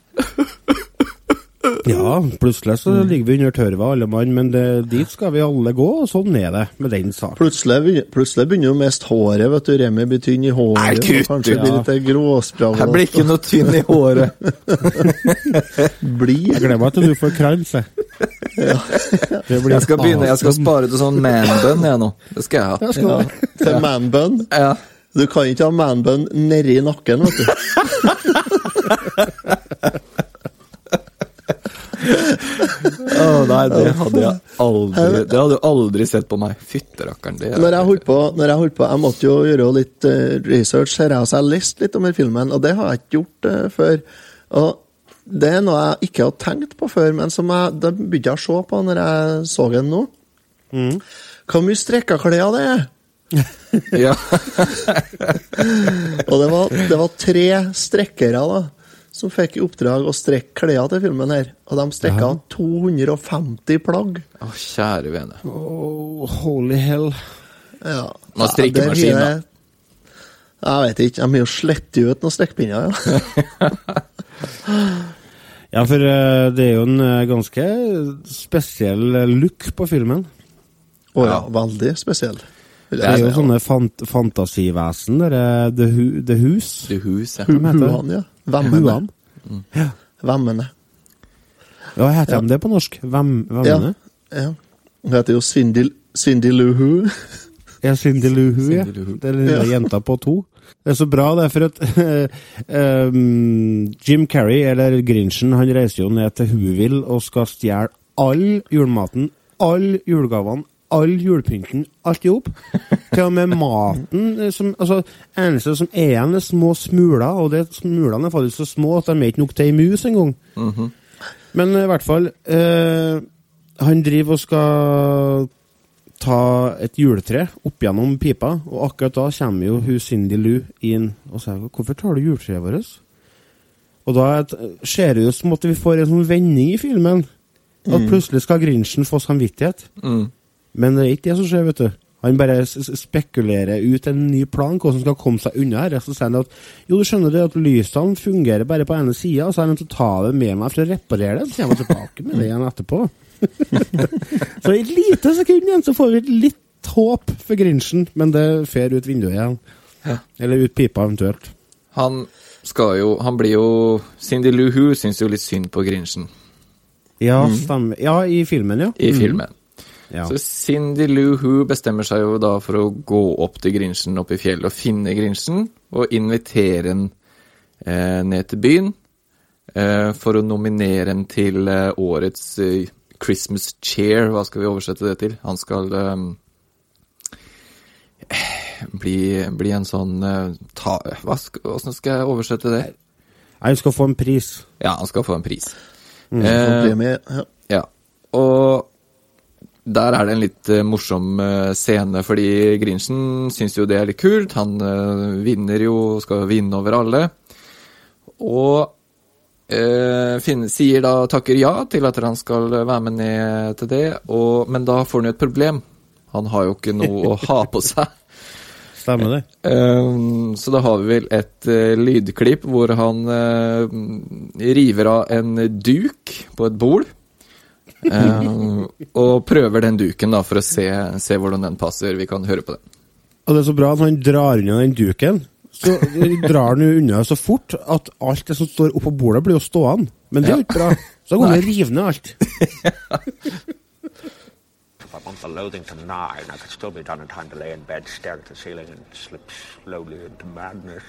Ja, plutselig så ligger vi under tørva alle mann, men det, dit skal vi alle gå, og sånn er det med den saken. Plutselig, plutselig begynner jo mest håret, vet du. Remi blir tynn i håret. Nei, kutt kanskje ja. blir litt gråsprang. Jeg blir ikke noe tynn i håret. Blir. Jeg gleder meg til du får krans, jeg. Ja. Jeg skal begynne, jeg skal spare til sånn man-bun, jeg nå. Det skal jeg ha. Jeg skal- Til manbun. Ja. Du kan ikke ha manbun nedi nakken, vet du. Å nei, det hadde jeg aldri Det hadde du aldri sett på meg. Fytterakkeren. Det Når jeg holdt på, når jeg, holdt på jeg måtte jo gjøre litt eh, research her, så jeg leste litt om denne filmen, og det har jeg ikke gjort uh, før. Og det er noe jeg ikke har tenkt på før, men som jeg, det begynte jeg å se på når jeg så den nå. Hvor mye strekkaklær det er! Ja. Og det var, det var tre strekkere da, som fikk i oppdrag å strekke klærne til filmen her. Og de strekka 250 plagg. Å, kjære vene. Oh, holy hell. Ja. Nå strikkemaskin, da? Jeg vet ikke. De må jo slette ut noen strekkpinner, ja. Ja, for eh, det er jo en eh, ganske spesiell eh, look på filmen. Å ja, veldig spesiell. Det er jo sånne fant fantasivesen, det er The, Hu, The Hus. ja huset. Hva heter det? Huan, ja. Vemmene. Huan. Vemmene. Ja, heter de det på norsk? Vemmene. Ja. ja. Hun heter jo Cindy, Cindy Lou Ja, Cindy Luhu, ja. Er lille Ja. jenta på to. Det er så bra, det, for at um, Jim Carrey, eller Grinchen, han reiser jo ned til Whoville og skal stjele all julematen, alle julegavene, all julepynten, alt i hop. Til og med maten eh, som, altså, eneste som er igjen, er små smuler, og det, smulene er faktisk så små at de er ikke nok til ei mus engang. Men i hvert fall eh, Han driver og skal ta et juletre opp gjennom pipa, og akkurat da kommer jo hun Cindy Lou inn og sier 'Hvorfor tar du juletreet vårt?' Og da et- ser det ut som at vi får en sånn vending i filmen. At plutselig skal Grinchen få samvittighet. Mm. Men det er ikke det som skjer, vet du. Han bare spekulerer ut en ny plan, hvordan han skal komme seg unna her. Så sier han at jo, du skjønner det at lysene fungerer bare på ene sida, så er han nødt til å ta det med meg for å reparere det. Så kommer han tilbake med det igjen etterpå. så i et lite sekund igjen så får vi litt håp for Grinchen, men det fer ut vinduet igjen. Ja. Eller ut pipa, eventuelt. Han skal jo Han blir jo Cindy Lou Who syns jo litt synd på Grinchen Ja, stemmer. Ja, i filmen, ja. i filmen. Ja. Så Cindy Lou Who bestemmer seg jo da for å gå opp til Grinchen oppe i fjellet og finne Grinchen, og invitere han eh, ned til byen eh, for å nominere ham til eh, årets eh, Christmas Chair. Hva skal vi oversette det til? Han skal eh, bli, bli en sånn eh, ta, hva skal, Hvordan skal jeg oversette det? Han skal få en pris. Ja, han skal få en pris. Mm, Eh. Ja. ja, og der er det en litt eh, morsom eh, scene, fordi Grinchen syns jo det er litt kult. Han eh, vinner jo, skal vinne over alle. Og eh, finner, sier da, takker ja til at han skal være med ned til det, og, men da får han jo et problem. Han har jo ikke noe å ha på seg. Stemmer det? Eh, så da har vi vel et eh, lydklipp hvor han river av en duk på et bord. Um, og prøver den duken da for å se, se hvordan den passer. Vi kan høre på den. Og det er så bra at han drar unna den duken. Så drar han jo unna så fort at alt det som står oppå bordet, blir jo stående. Men det er jo ikke bra. Så da går han og river ned alt. I want the loathing to gnaw, I could still be done in time to lay in bed, stare at the ceiling, and slip slowly into madness.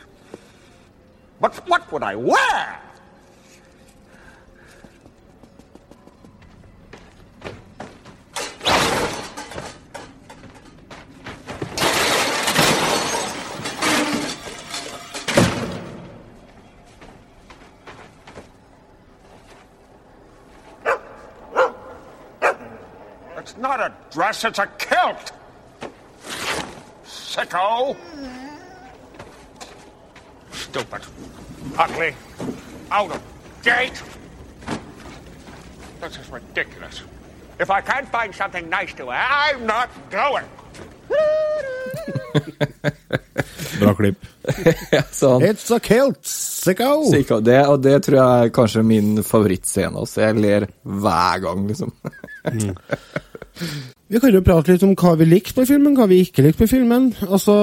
But what would I wear? Not a dress, it's a kilt! Sicko! Stupid. Ugly. Out of date. This is ridiculous. If I can't find something nice to wear, I'm not going. Bra klipp. Ja, sånn. It's a kilt, sicko! Sicko. Det, og det tror jeg er kanskje min favorittscene også. Jeg ler hver gang, liksom. Vi kan jo prate litt om hva vi likte på filmen, hva vi ikke likte på filmen. Altså,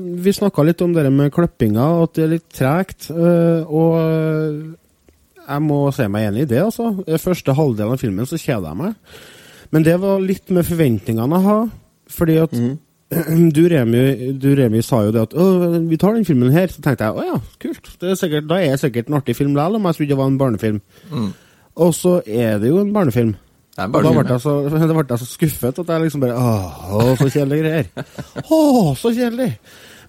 Vi snakka litt om det med klippinga, at det er litt tregt. øh, Og øh, jeg må se meg enig i det, altså. Første halvdelen av filmen så kjeder jeg meg. Men det var litt med forventningene jeg har. Fordi at du, Remi, du, Remi, sa jo det at «Å, vi tar den filmen her. Så tenkte jeg å ja, kult. Det er sikkert, da er det sikkert en artig film likevel, om jeg trodde det var en barnefilm. Og så er det jo en barnefilm. Og da ble jeg så, ble jeg så skuffet at jeg liksom bare Åh, så kjedelige greier. Åh, så kjedelig!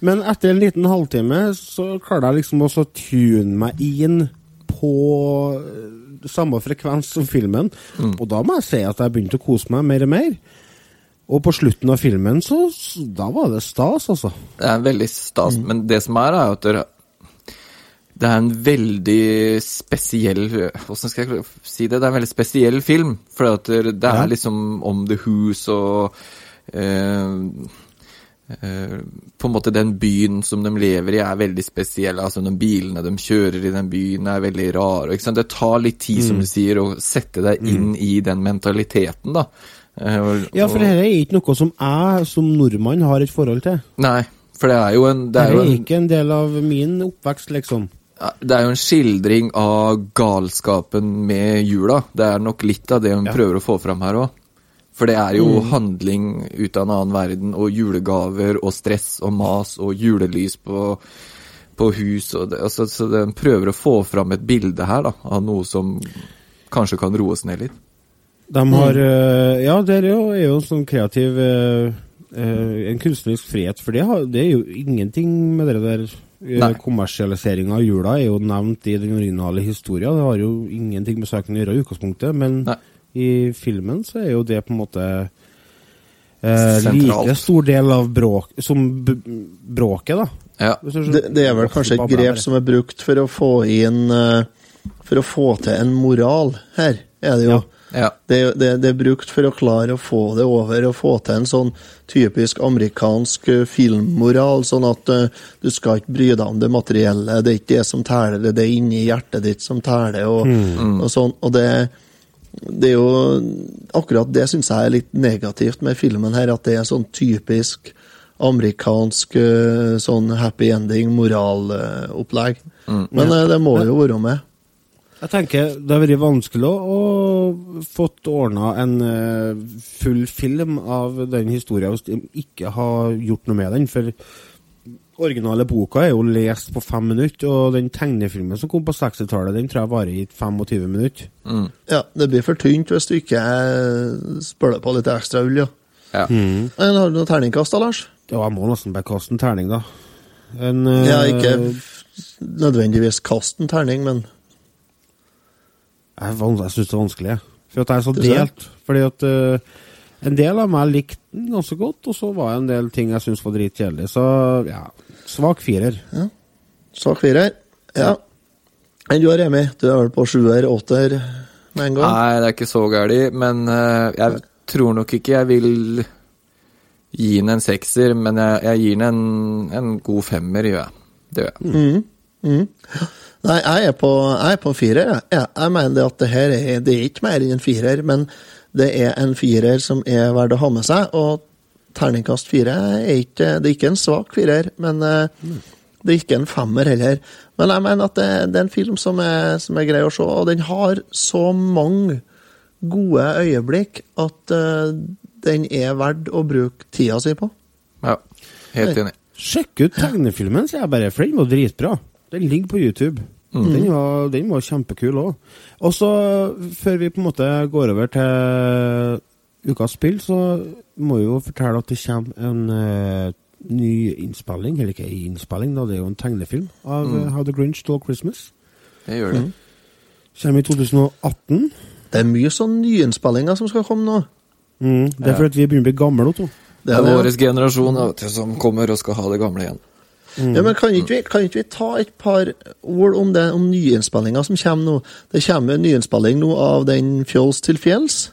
Men etter en liten halvtime så klarte jeg liksom å tune meg inn på eh, samme frekvens som filmen. Og da må jeg si at jeg begynte å kose meg mer og mer. Og på slutten av filmen så Da var det stas, altså. Det er veldig stas, men det som er, er at det, det er en veldig spesiell Hvordan skal jeg si det? Det er en veldig spesiell film. For det, er er liksom om The Who's og eh, eh, På en måte den byen som de lever i, er veldig spesiell. Altså de bilene de kjører i den byen, er veldig rare. Det tar litt tid, som du sier, å sette deg inn i den mentaliteten, da. Og- Ja, for dette er ikke noe som jeg som nordmann har et forhold til. Nei, for det er jo en Det Det er er jo en, ikke en del av min oppvekst, liksom. Ja, Det er jo en skildring av galskapen med jula. Det er nok litt av det hun prøver å få fram her òg. For det er jo handling ut av en annen verden, og julegaver og stress og mas og julelys på, på hus. Og det, altså, så den prøver å få fram et bilde her da, av noe som kanskje kan roes ned litt. De har øh, Ja, det er jo, er jo en sånn kreativ øh, øh, En kunstnerisk frihet, for det, har, det er jo ingenting med det der Nei. Kommersialiseringa av jula er jo nevnt i den originale historia. Det har jo ingenting med saken å gjøre i utgangspunktet, men Nei. i filmen så er jo det på en måte eh, like stor del av bråk, som b bråket, da. Ja. Det, det er vel kanskje et grep som er brukt for å få inn eh, For å få til en moral her, er det jo. Ja. Det, er det, det er brukt for å klare å få det over og få til en sånn typisk amerikansk eh, filmmoral, sånn at uh, du skal ikke bry deg om det materielle, det er ikke det som teller, det er det inni hjertet ditt som teller, og, og sånn. Og det, det er jo Akkurat det syns jeg er litt negativt med filmen her, at det er sånn typisk amerikansk eh, sånn happy ending moralopplegg. Men eh, det må jo være med. Jeg tenker det har vært vanskelig å, få fått ordna en eh, full film av den historien hvis de ikke har gjort noe med den. For originale boka er jo lest på fem minutter, og den tegnefilmen som kom på 60-tallet, den tror jeg varer i 25 minutter. Ja, det blir for tynt hvis du ikke eh, spøler på litt ekstra ull, ja. Ja. Mm. Har du noe terningkast da, Lars? Ja, jeg må nesten bare kaste en terning, da. En, eh, Ja, ikke nødvendigvis kaste en terning, men Jeg, jeg syns det er vanskelig, for at jeg er så delt. Fordi at uh, en del av meg likte den ganske godt, og så var det en del ting jeg syntes var dritkjedelig. Så ja, svak firer. Ja. svak firer. Ja. Enn du har Remi? Du er vel på sjuer, åtter med en gang? Nei, det er ikke så galt, men uh, jeg tror nok ikke jeg vil gi den en sekser, men jeg, jeg gir den en, en god femmer, gjør jeg. Det gjør jeg. Nei, jeg er på, jeg er på en firer. Jeg. Ja, jeg mener det at det her er, det er ikke mer enn en firer, men det er en firer som er verdt å ha med seg. Og terningkast fire er ikke Det er ikke en svak firer, men eh, det er ikke en femmer heller. Men jeg mener at det, det er en film som er, som er grei å se, og den har så mange gode øyeblikk at uh, den er verdt å bruke tida si på. Ja, helt enig. Sjekk ut tegnefilmen, sier jeg bare, for den var dritbra. Den ligger på YouTube. Den, var, den var kjempekul òg. Og så, før vi på en måte går over til ukas spill, så må vi jo fortelle at det kommer en uh, ny innspilling, eller ikke innspilling, da, det er jo en tegnefilm av eh, How the Grinch Stole Christmas. Det gjør det. Kommer i 2018. Det er mye sånn nyinnspillinger som skal komme nå. Mm, det er fordi vi begynner å bli gamle, Otto. Det Det er er vår generasjon vet du, som kommer og skal ha det gamle igjen. Ja, men kan ikke, vi, kan ikke vi ta et par ord om det, om nyinnspillinga som kommer nå? Det kommer en nyinnspilling nå av den Fjols til fjells.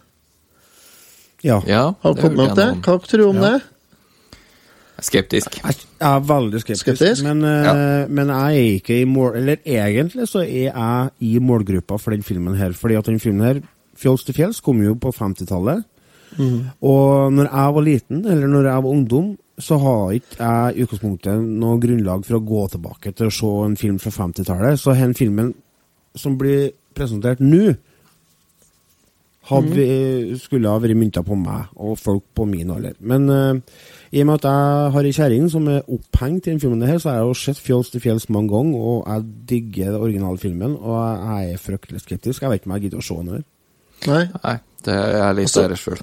Ja. Ja, Har du kommet opp det? Hva tror du om det? Skeptisk. Jeg jeg er veldig skeptisk, Skeptisk? Men, ja. men jeg er ikke i mål Eller egentlig så er jeg i målgruppa for den filmen her. Fordi at den filmen her, 'Fjols til fjells', kom jo på 50-tallet. Og når jeg var liten, eller når jeg var ungdom, så har ikke jeg i utgangspunktet noe grunnlag for å gå tilbake til å se en film fra 50-tallet. Så den filmen som blir presentert nå, hadde vi, skulle ha vært mynta på meg og folk på min alder. Men uh, i og med at jeg har ei kjerring som er opphengt i den filmen her, så har jeg jo sett 'Fjols til fjells' mange ganger, og jeg digger den originale filmen. Og jeg er fryktelig skeptisk. Jeg vet ikke om jeg gidder å se den her. Nei? Nei, det er jeg litt sjøl.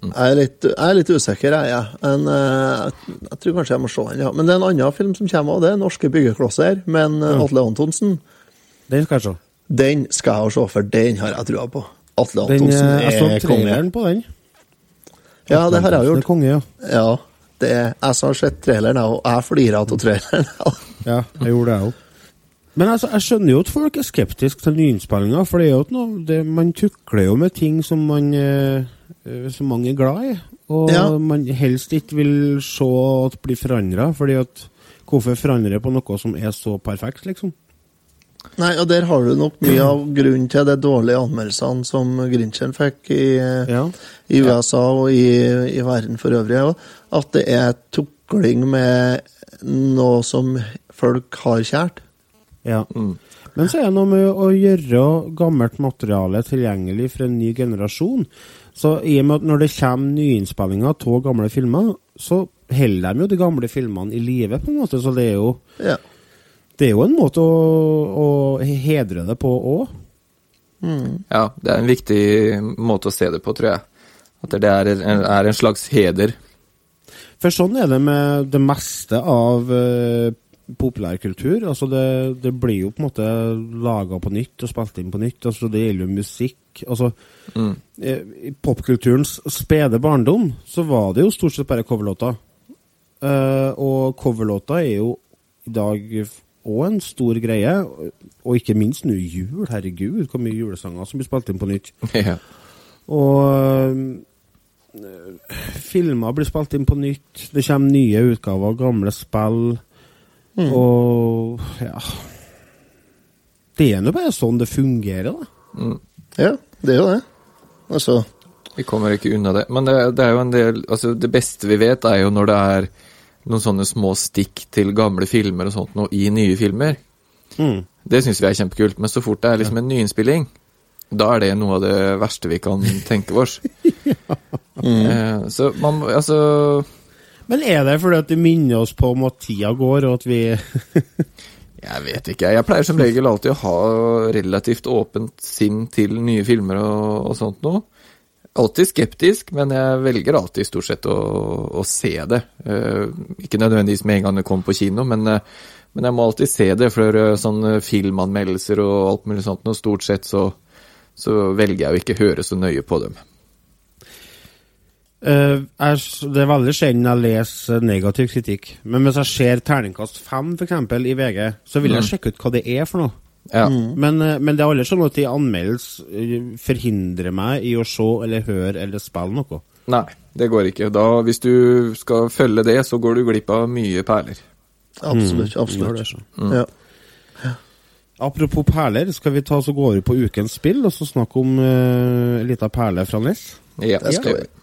Jeg er litt, jeg er litt usikker, jeg. jeg. En, eh, jeg, jeg tror kanskje jeg må se den. Ja. Men det er en annen film som kommer òg, det er 'Norske byggeklosser', men eh, Atle Antonsen. Den skal jeg se. Den skal jeg se, for den har jeg trua på. Atle Den, Antonsen eh, jeg så er konge. traileren på den. Ja, det har jeg er gjort. konge, ja. Ja, det er, jeg som har sett traileren, jeg, òg. jeg flirer av traileren. Ja, jeg gjorde det òg. Men altså, jeg skjønner jo at folk er skeptiske til nyinnspillinger, for det er jo noe det, Man tukler jo med ting som man eh, eh, som mange er glad i, og Ja. man helst ikke vil se at det blir forandra, fordi at Hvorfor forandre på noe som er så perfekt, liksom? Nei, og der har du nok mye av grunnen til de dårlige anmeldelsene som Grinchen fikk i, Ja. i USA og i, i verden for øvrig. At det er tukling med noe som folk har kjært. ja. Men så er det noe med å gjøre gammelt materiale tilgjengelig for en ny generasjon. Så i og med at når det kommer nyinnspillinger av gamle filmer, så holder de jo de gamle filmene i live, på en måte. Så det er jo, Ja. det er jo en måte å, å hedre det på òg. Ja, det er en viktig måte å se det på, tror jeg. At det er en, er en slags heder. For sånn er det med det meste av eh, populærkultur. Altså det, det blir jo på en måte laga på nytt og spilt inn på nytt. Altså det gjelder jo musikk. Altså, mm. I popkulturens spede barndom så var det jo stort sett bare coverlåter. Uh, og coverlåter er jo i dag òg en stor greie. Og ikke minst nå jul. Herregud, hvor mye julesanger som blir spilt inn på nytt. ja. Og øh, filmer blir spilt inn på nytt. Det kommer nye utgaver av gamle spill. Og ja Det er nå bare sånn det fungerer, da. ja, det er jo det. Altså Vi kommer ikke unna det. Men det, det er jo en del Altså, det beste vi vet, er jo når det er noen sånne små stikk til gamle filmer og sånt noe i nye filmer. Mm. Det syns vi er kjempekult. Men så fort det er liksom en nyinnspilling, da er det noe av det verste vi kan tenke oss. eh, så man Altså Men er det fordi at det minner oss på om at tida går, og at vi Jeg vet ikke. Jeg pleier som regel alltid å ha relativt åpent sinn til nye filmer og, og sånt noe. Alltid skeptisk, men jeg velger alltid stort sett å, å se det. Uh, ikke nødvendigvis med en gang det kommer på kino, men, uh, men jeg må alltid se det. For uh, sånne filmanmeldelser og alt mulig sånt, og stort sett så, så velger jeg å ikke høre så nøye på dem. Eh, jeg, Det er veldig sjelden jeg leser negativ kritikk. Men hvis jeg ser terningkast fem, eksempel i VG, så vil jeg sjekke ut hva det er for noe. Ja. Men, eh, men det er aldri sånn at de anmeldelse eh, forhindrer meg i å se eller høre eller spille noe. Nei, det går ikke. Da, hvis du skal følge det, så går du glipp av mye perler. Absolutt. Gjør absolutt. det, så. Ja. Apropos perler, skal vi ta så gå over på ukens spill og så snakke om uh, ei lita perle fra Ness? Ja, Det skal vi.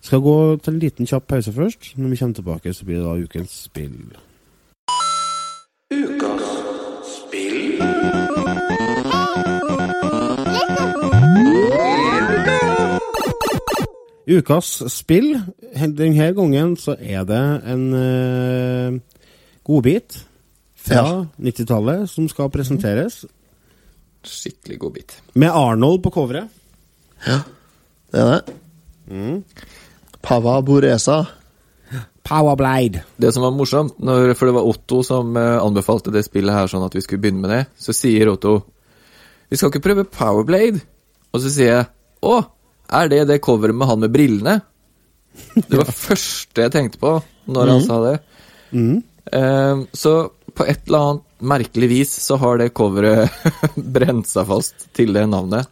Skal gå til en liten kjapp pause først. Når vi kommer tilbake, så blir det da ukens spill. Ukas spill. Denne gangen så er det en uh, godbit fra Ja. 90-tallet som skal presenteres. Skikkelig god bit. Med Arnold på coveret. Det er det. Mm. Pava Boresa. Powerblade. Det som var morsomt, når, for det var Otto som eh, anbefalte det spillet her, sånn at vi skulle begynne med det, så sier Otto Vi skal ikke prøve Powerblade? Og så sier jeg Å, er det det coveret med han med brillene? Det var første jeg tenkte på når han sa det. Eh, så på et eller annet merkelig vis så har det coveret brent seg fast til det navnet.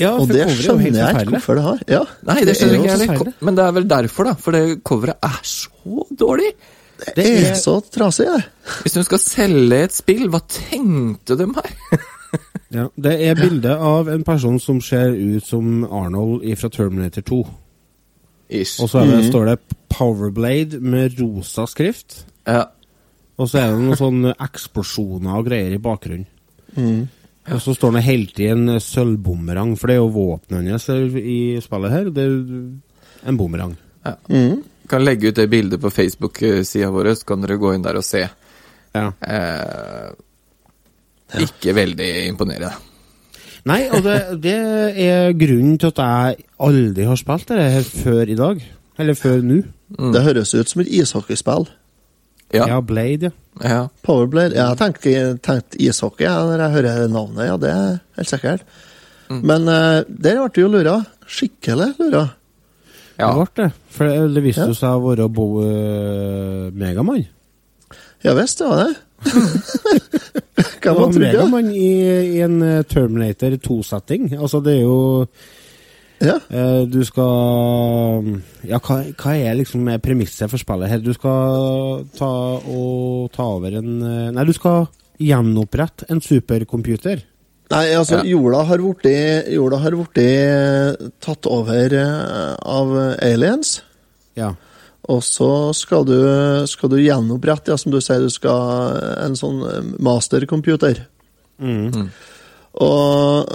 Ja, Og det er skjønner jeg ikke hvorfor det har. Ja. Nei, det Det er skjønner jeg ikke jeg heller. Men det er vel derfor, da. For det coveret er så dårlig. Det er så trasig, det. Hvis du skal selge et spill, hva tenkte de her? Ja, det er bilde av en person som ser ut som Arnold fra Terminator 2. Ish. Og så er det, står det Powerblade med rosa skrift. Ja. Og så er det noen sånne eksplosjoner og greier i bakgrunnen. Og så står det hele i en sølvbumerang, for det er jo våpenet hans i spillet her. Det er jo en bumerang. Kan legge ut det bildet på Facebook-sida vår, så kan dere gå inn der og se. Ja. Eh, ikke veldig imponerende. Nei, og det, det er grunnen til at jeg aldri har spilt det her før i dag. Eller før nå. Det høres ut som et ishockeyspill. Ja. Ja, Blade, ja. ja. Powerblade. Jeg har tenkt, tenkt ishockey ja, når jeg hører navnet, ja, det er helt sikkert. Men uh, der ble du jo lura. Skikkelig lura. ja. Det ble det. For det, det viste Ja. seg å være Bo uh, Megamann. Ja visst, det var det. Hva var trodd det? Megamann i, i en eh, Terminator 2-setting. Altså, det er jo Ja. eh, Du skal Ja, hva, hva er liksom premisset for spillet her? Du skal ta og ta over en eh, Nei, du skal gjenopprette en supercomputer. Nei, altså, Ja. jorda har blitt jorda har blitt, eh, tatt over eh, av aliens. Ja. Og så skal du, skal du gjenopprette, ja, som du sier, du skal en sånn mastercomputer. mastercomputer. Og,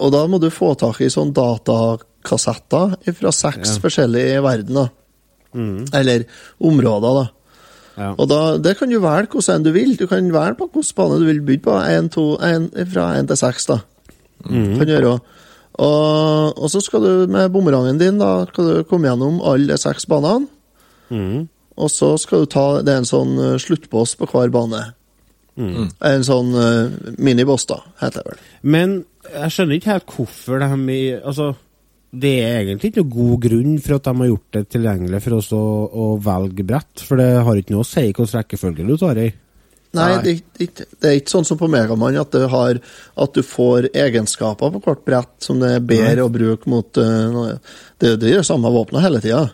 og da må du få tak i sånn datakassetter fra seks forskjellige verdener. Eller områder, da. Ja. Og da, det kan du velge hvordan du vil. Du kan velge på hvilken bane du vil bygge på. En, to, en, fra én til seks, da. Kan du gjøre. Og, og så skal du med bumerangen din da, skal du komme gjennom alle de seks banene. Og så skal du ta Det er en sånn sluttbås sluttboss på hver bane. En sånn uh, miniboss, da, heter det vel. Men jeg skjønner ikke helt hvorfor de Altså, det er egentlig ikke noe god grunn for at de har gjort det tilgjengelig for oss å, å velge brett, for det har ikke noe å si hvilken rekkefølge du tar i. Nei, det, det, er det er ikke sånn som på Megaman at, du har, at du får egenskaper på hvert brett som det er bedre å bruke mot uh. Det, det gjør samme våpenet hele tida.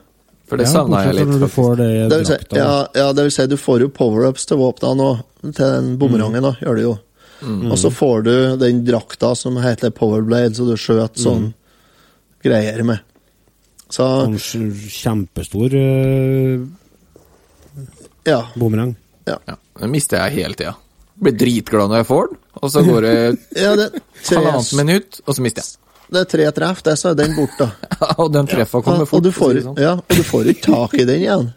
For det Ja, savna jeg litt. Du får det Det vil si, ja, ja, det vil si, du får jo power-ups til våpnene nå, til den bumerangen, da, gjør du jo. Og så får du den drakta som heter powerblade, så du skjøter sånn greier med. Så, En kjempestor uh, ja. bumerang. Ja, Ja, den mister jeg hele tida. Blir dritglad når jeg får den, og så går det ja det, halvannet minutt, og så mister jeg. det er tre treff, det, så er den borte. Ja, og den treffa Ja, kommer og, fort. du får, si sånn. ja, og du får ikke tak i den igjen.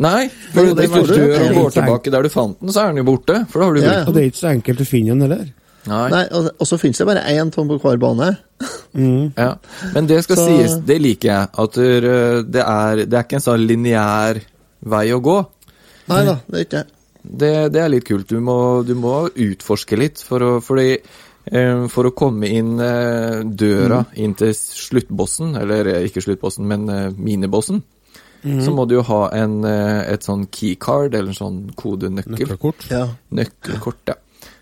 Nei, for det hvis du går tilbake der du fant den, så er den jo borte. For da har du Ja. Og det er ikke så enkelt å finne den heller. Nei. Nei, og, og så finnes det bare én tom på hver bane. Ja. Men det skal Så- sies, det liker jeg. At uh, det, er, det er ikke en sånn lineær vei å gå. Nei da, det er ikke det. Det, det er litt kult. Du må, du må utforske litt for å, fordi, eh, for å komme inn eh, døra inn til sluttbossen, eller ikke sluttbossen, men eh, minibossen, så må du jo ha en, eh, et sånn keycard, eller en sånn kodenøkkel. Nøkkelkort. Ja. Nøkkelkort, ja.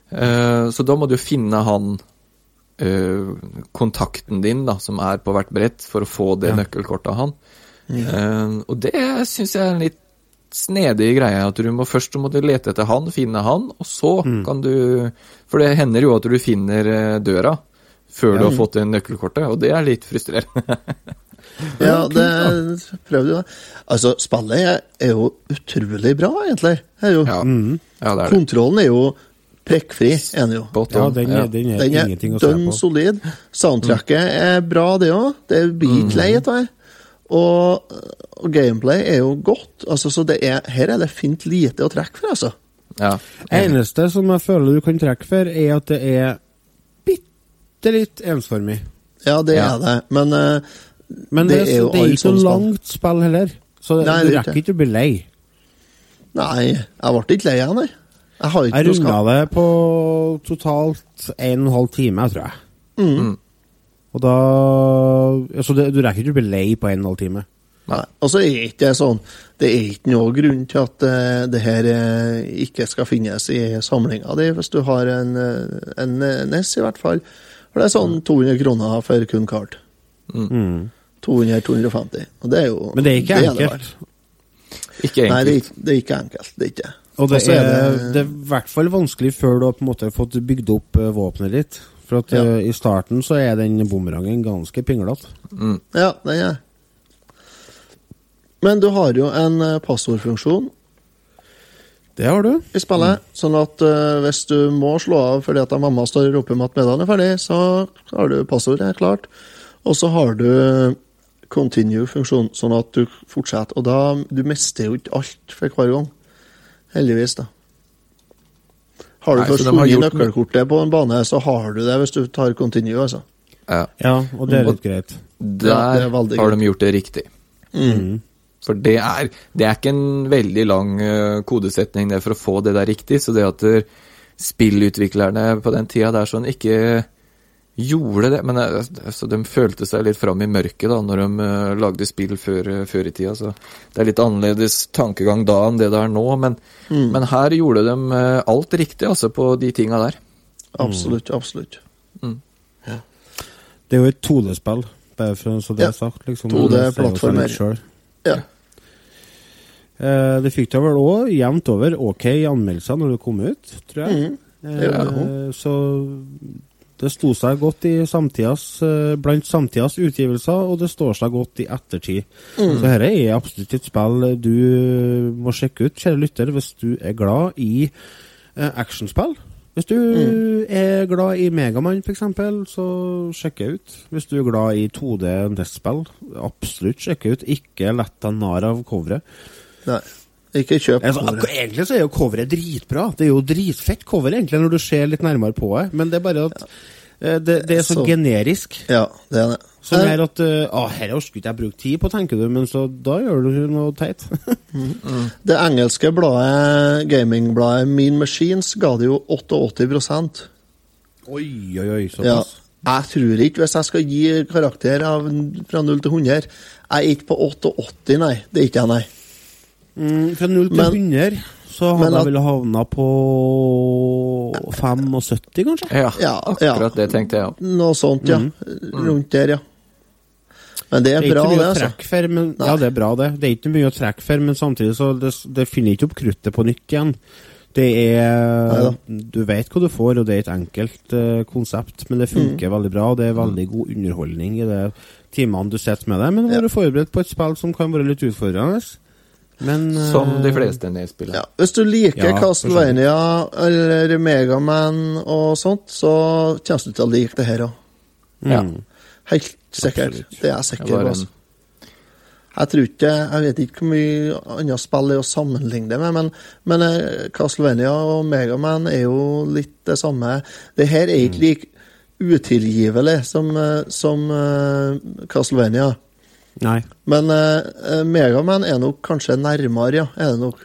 Uh, så da må du finne han uh, kontakten din, da, som er på hvert brett, for å få det nøkkelkortet av han. Eh, og det syns jeg er en litt snedig greie. At du må først må du lete etter han, finne han, og så kan du For det hender jo at du finner døra før du har fått det nøkkelkortet, og det er litt frustrerende. Ja, det prøv du, da. Altså, spillet er, er jo utrolig bra, egentlig. Er jo, ja. ja, det er det. Kontrollen er jo prikkfri, er den jo. Ja, den er, den er Den er ingenting å se dønn på. solid. Soundtracket er bra, det òg. Det blir ikke lei av det. Og, og gameplay er jo godt. Altså, så det er, her er det fint lite å trekke for, altså. Ja. Eneste som jeg føler du kan trekke for, er at det er bitte litt ensformig. Ja, det Ja. er det. Men eh, Men Det det, er jo det er ikke så langt spill heller. Så Nei, du er rekker ikke. å bli lei. nei, jeg ble ikke lei den, jeg. Har ikke Jeg noe skap. det på totalt en og en halv time, tror jeg. Mm. Og da Altså, det, du rekker ikke å bli lei på en og en halv time. Nei. Og så er ikke det sånn Det er ikke noe grunn til at uh, det her uh, ikke skal finnes i samlinga di, hvis du har en, eh, en NES, i hvert fall. For det er sånn 200 kroner for kun kart. 200-250. Og det er jo Men det er ikke det enkelt. Ikke enkelt. Nei, det er, ikke- det er ikke enkelt. Det er ikke. Og det er, det er i hvert fall vanskelig før du har på en måte fått bygd opp eh, våpenet ditt. For at Ja. eh, i starten så er den bumerangen ganske pinglete. Ja, den er Men du har jo en eh, passordfunksjon Det har du. i spillet, sånn at uh, hvis du må slå av fordi at mamma står og roper om at middagen er ferdig, så har du passordet klart. Og så har du continue-funksjon, sånn at du fortsetter. Og da du mister jo ikke alt for hver gang. Heldigvis, da. Har du Nei, har forsvunnet nøkkelkortet på en bane, så har du det hvis du tar continue, altså. Ja. Ja, og det er litt greit. Der Ja, har greit. de gjort det riktig. Mm. For det er, det er ikke en veldig lang eh, kodesetning det for å få det der riktig, så det at spillutviklerne på den tida der sånn ikke gjorde det Men altså, de følte seg litt fram i mørket da når de uh, lagde spill før, eh, før i tida, så det er litt annerledes tankegang da enn det det er nå, men, Mm. men her gjorde de uh, alt riktig, altså, på de tinga der. Absolutt, absolutt. Det er jo et 2D-spill, bare for så det Ja. er sagt. Liksom, 2D Det sier jo seg litt plattformer. Ja. Uh, det fikk da vel òg jevnt over ok anmeldelser når det kom ut, tror jeg. Mm. Eh, så det sto seg godt i samtidas, eh, blant samtidas utgivelser, og det står seg godt i ettertid. Så dette er absolutt et spill du må sjekke ut, kjære lytter, hvis du er glad i eh, actionspill. Hvis du er glad i Megamann, f.eks., så sjekk ut. Hvis du er glad i 2D NES-spill, absolutt sjekk ut. Ikke lett deg narr av coveret. Nei. Ikke kjøp Altså, coveret. egentlig så er jo coveret dritbra. Det er jo dritfett cover, egentlig, når du ser litt nærmere på det. Men det er bare at ja. det, det er så, Så- generisk. Ja, det er det. Som Eh, gjør at uh, dette orker ikke jeg bruke tid på, tenker du, men så da gjør du noe teit. Det engelske bladet, gamingbladet Mean Machines ga det jo 88 oi, oi, oi, ja. Jeg tror ikke, hvis jeg skal gi karakter av, fra 0 til 100 Jeg er ikke på 88, nei. Det er ikke jeg, nei. Mm, fra 0 til Men- 100 så hadde at- jeg vel havna på 75, kanskje? Ja, Ja, akkurat ja. det tenkte jeg òg. Noe sånt, ja. Rundt der, ja. Men det er, Det er bra, det, altså. for, men, ja, det er bra det. Det er ikke mye å trekke for, men samtidig så det, det finner ikke opp kruttet på nytt igjen. Det er Neida. Du vet hva du får, og det er et enkelt uh, konsept, men det Mm. funker veldig bra. og Det er veldig god underholdning i de timene du sitter med det, men være forberedt på et spill som kan være litt utfordrende. Men eh, Som de fleste nedspillere. Ja. Hvis du liker Ja. Castlevania eller Megaman og sånt, så kommer du til å like det her òg. Ja. mm. Helt sikkert. Absolutt. Det er jeg sikker på. Altså. Jeg tror ikke Jeg vet ikke hvor mye andre spill er å sammenligne det med, men, men eh, Castlevania og Megaman er jo litt det samme. Det her er ikke like utilgivelig som, eh, som eh, Castlevania. Nei. Men uh, Megaman er nok kanskje nærmere, ja. Er det nok.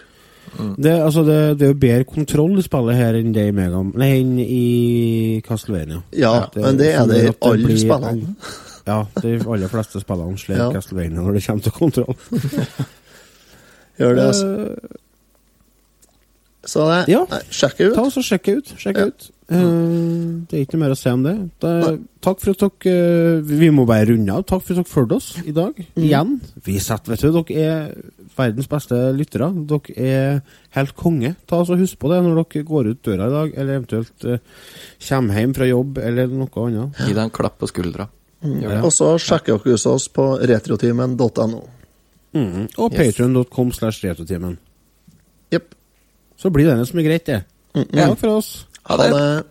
Det, altså, det, det er jo bedre kontroll i spillet her enn det i Megam... Nei, enn i Castlevania. Ja, men det er det i alle spillene. Ja, de aller fleste spillene slår Ja. Castlevania når det kommer til kontroll. Gjør det, altså. Eh, Så det, ja. nei, sjekk ut. Ta oss og Sjekk ut. Sjekk Ja. det ut. Uh, det er ikke noe mer å si om det. det takk for at dere uh, Vi må bare runde av. Takk for at dere fulgte oss i dag. Mm. Igjen. Vi setter, vet du, dere er verdens beste lyttere. Dere er helt konge. Ta oss og Husk på det når dere går ut døra i dag, eller eventuelt uh, kommer hjem fra jobb, eller noe annet. Gi deg en klapp på skuldra. Mm. Og så sjekker dere ut oss på retrotimen.no. Mm. Og Yes. patreon.com slash retrotimen. Jepp. Så blir det det som er greit, det. Mm, mm. Ja, for oss. Ha Ha det. det.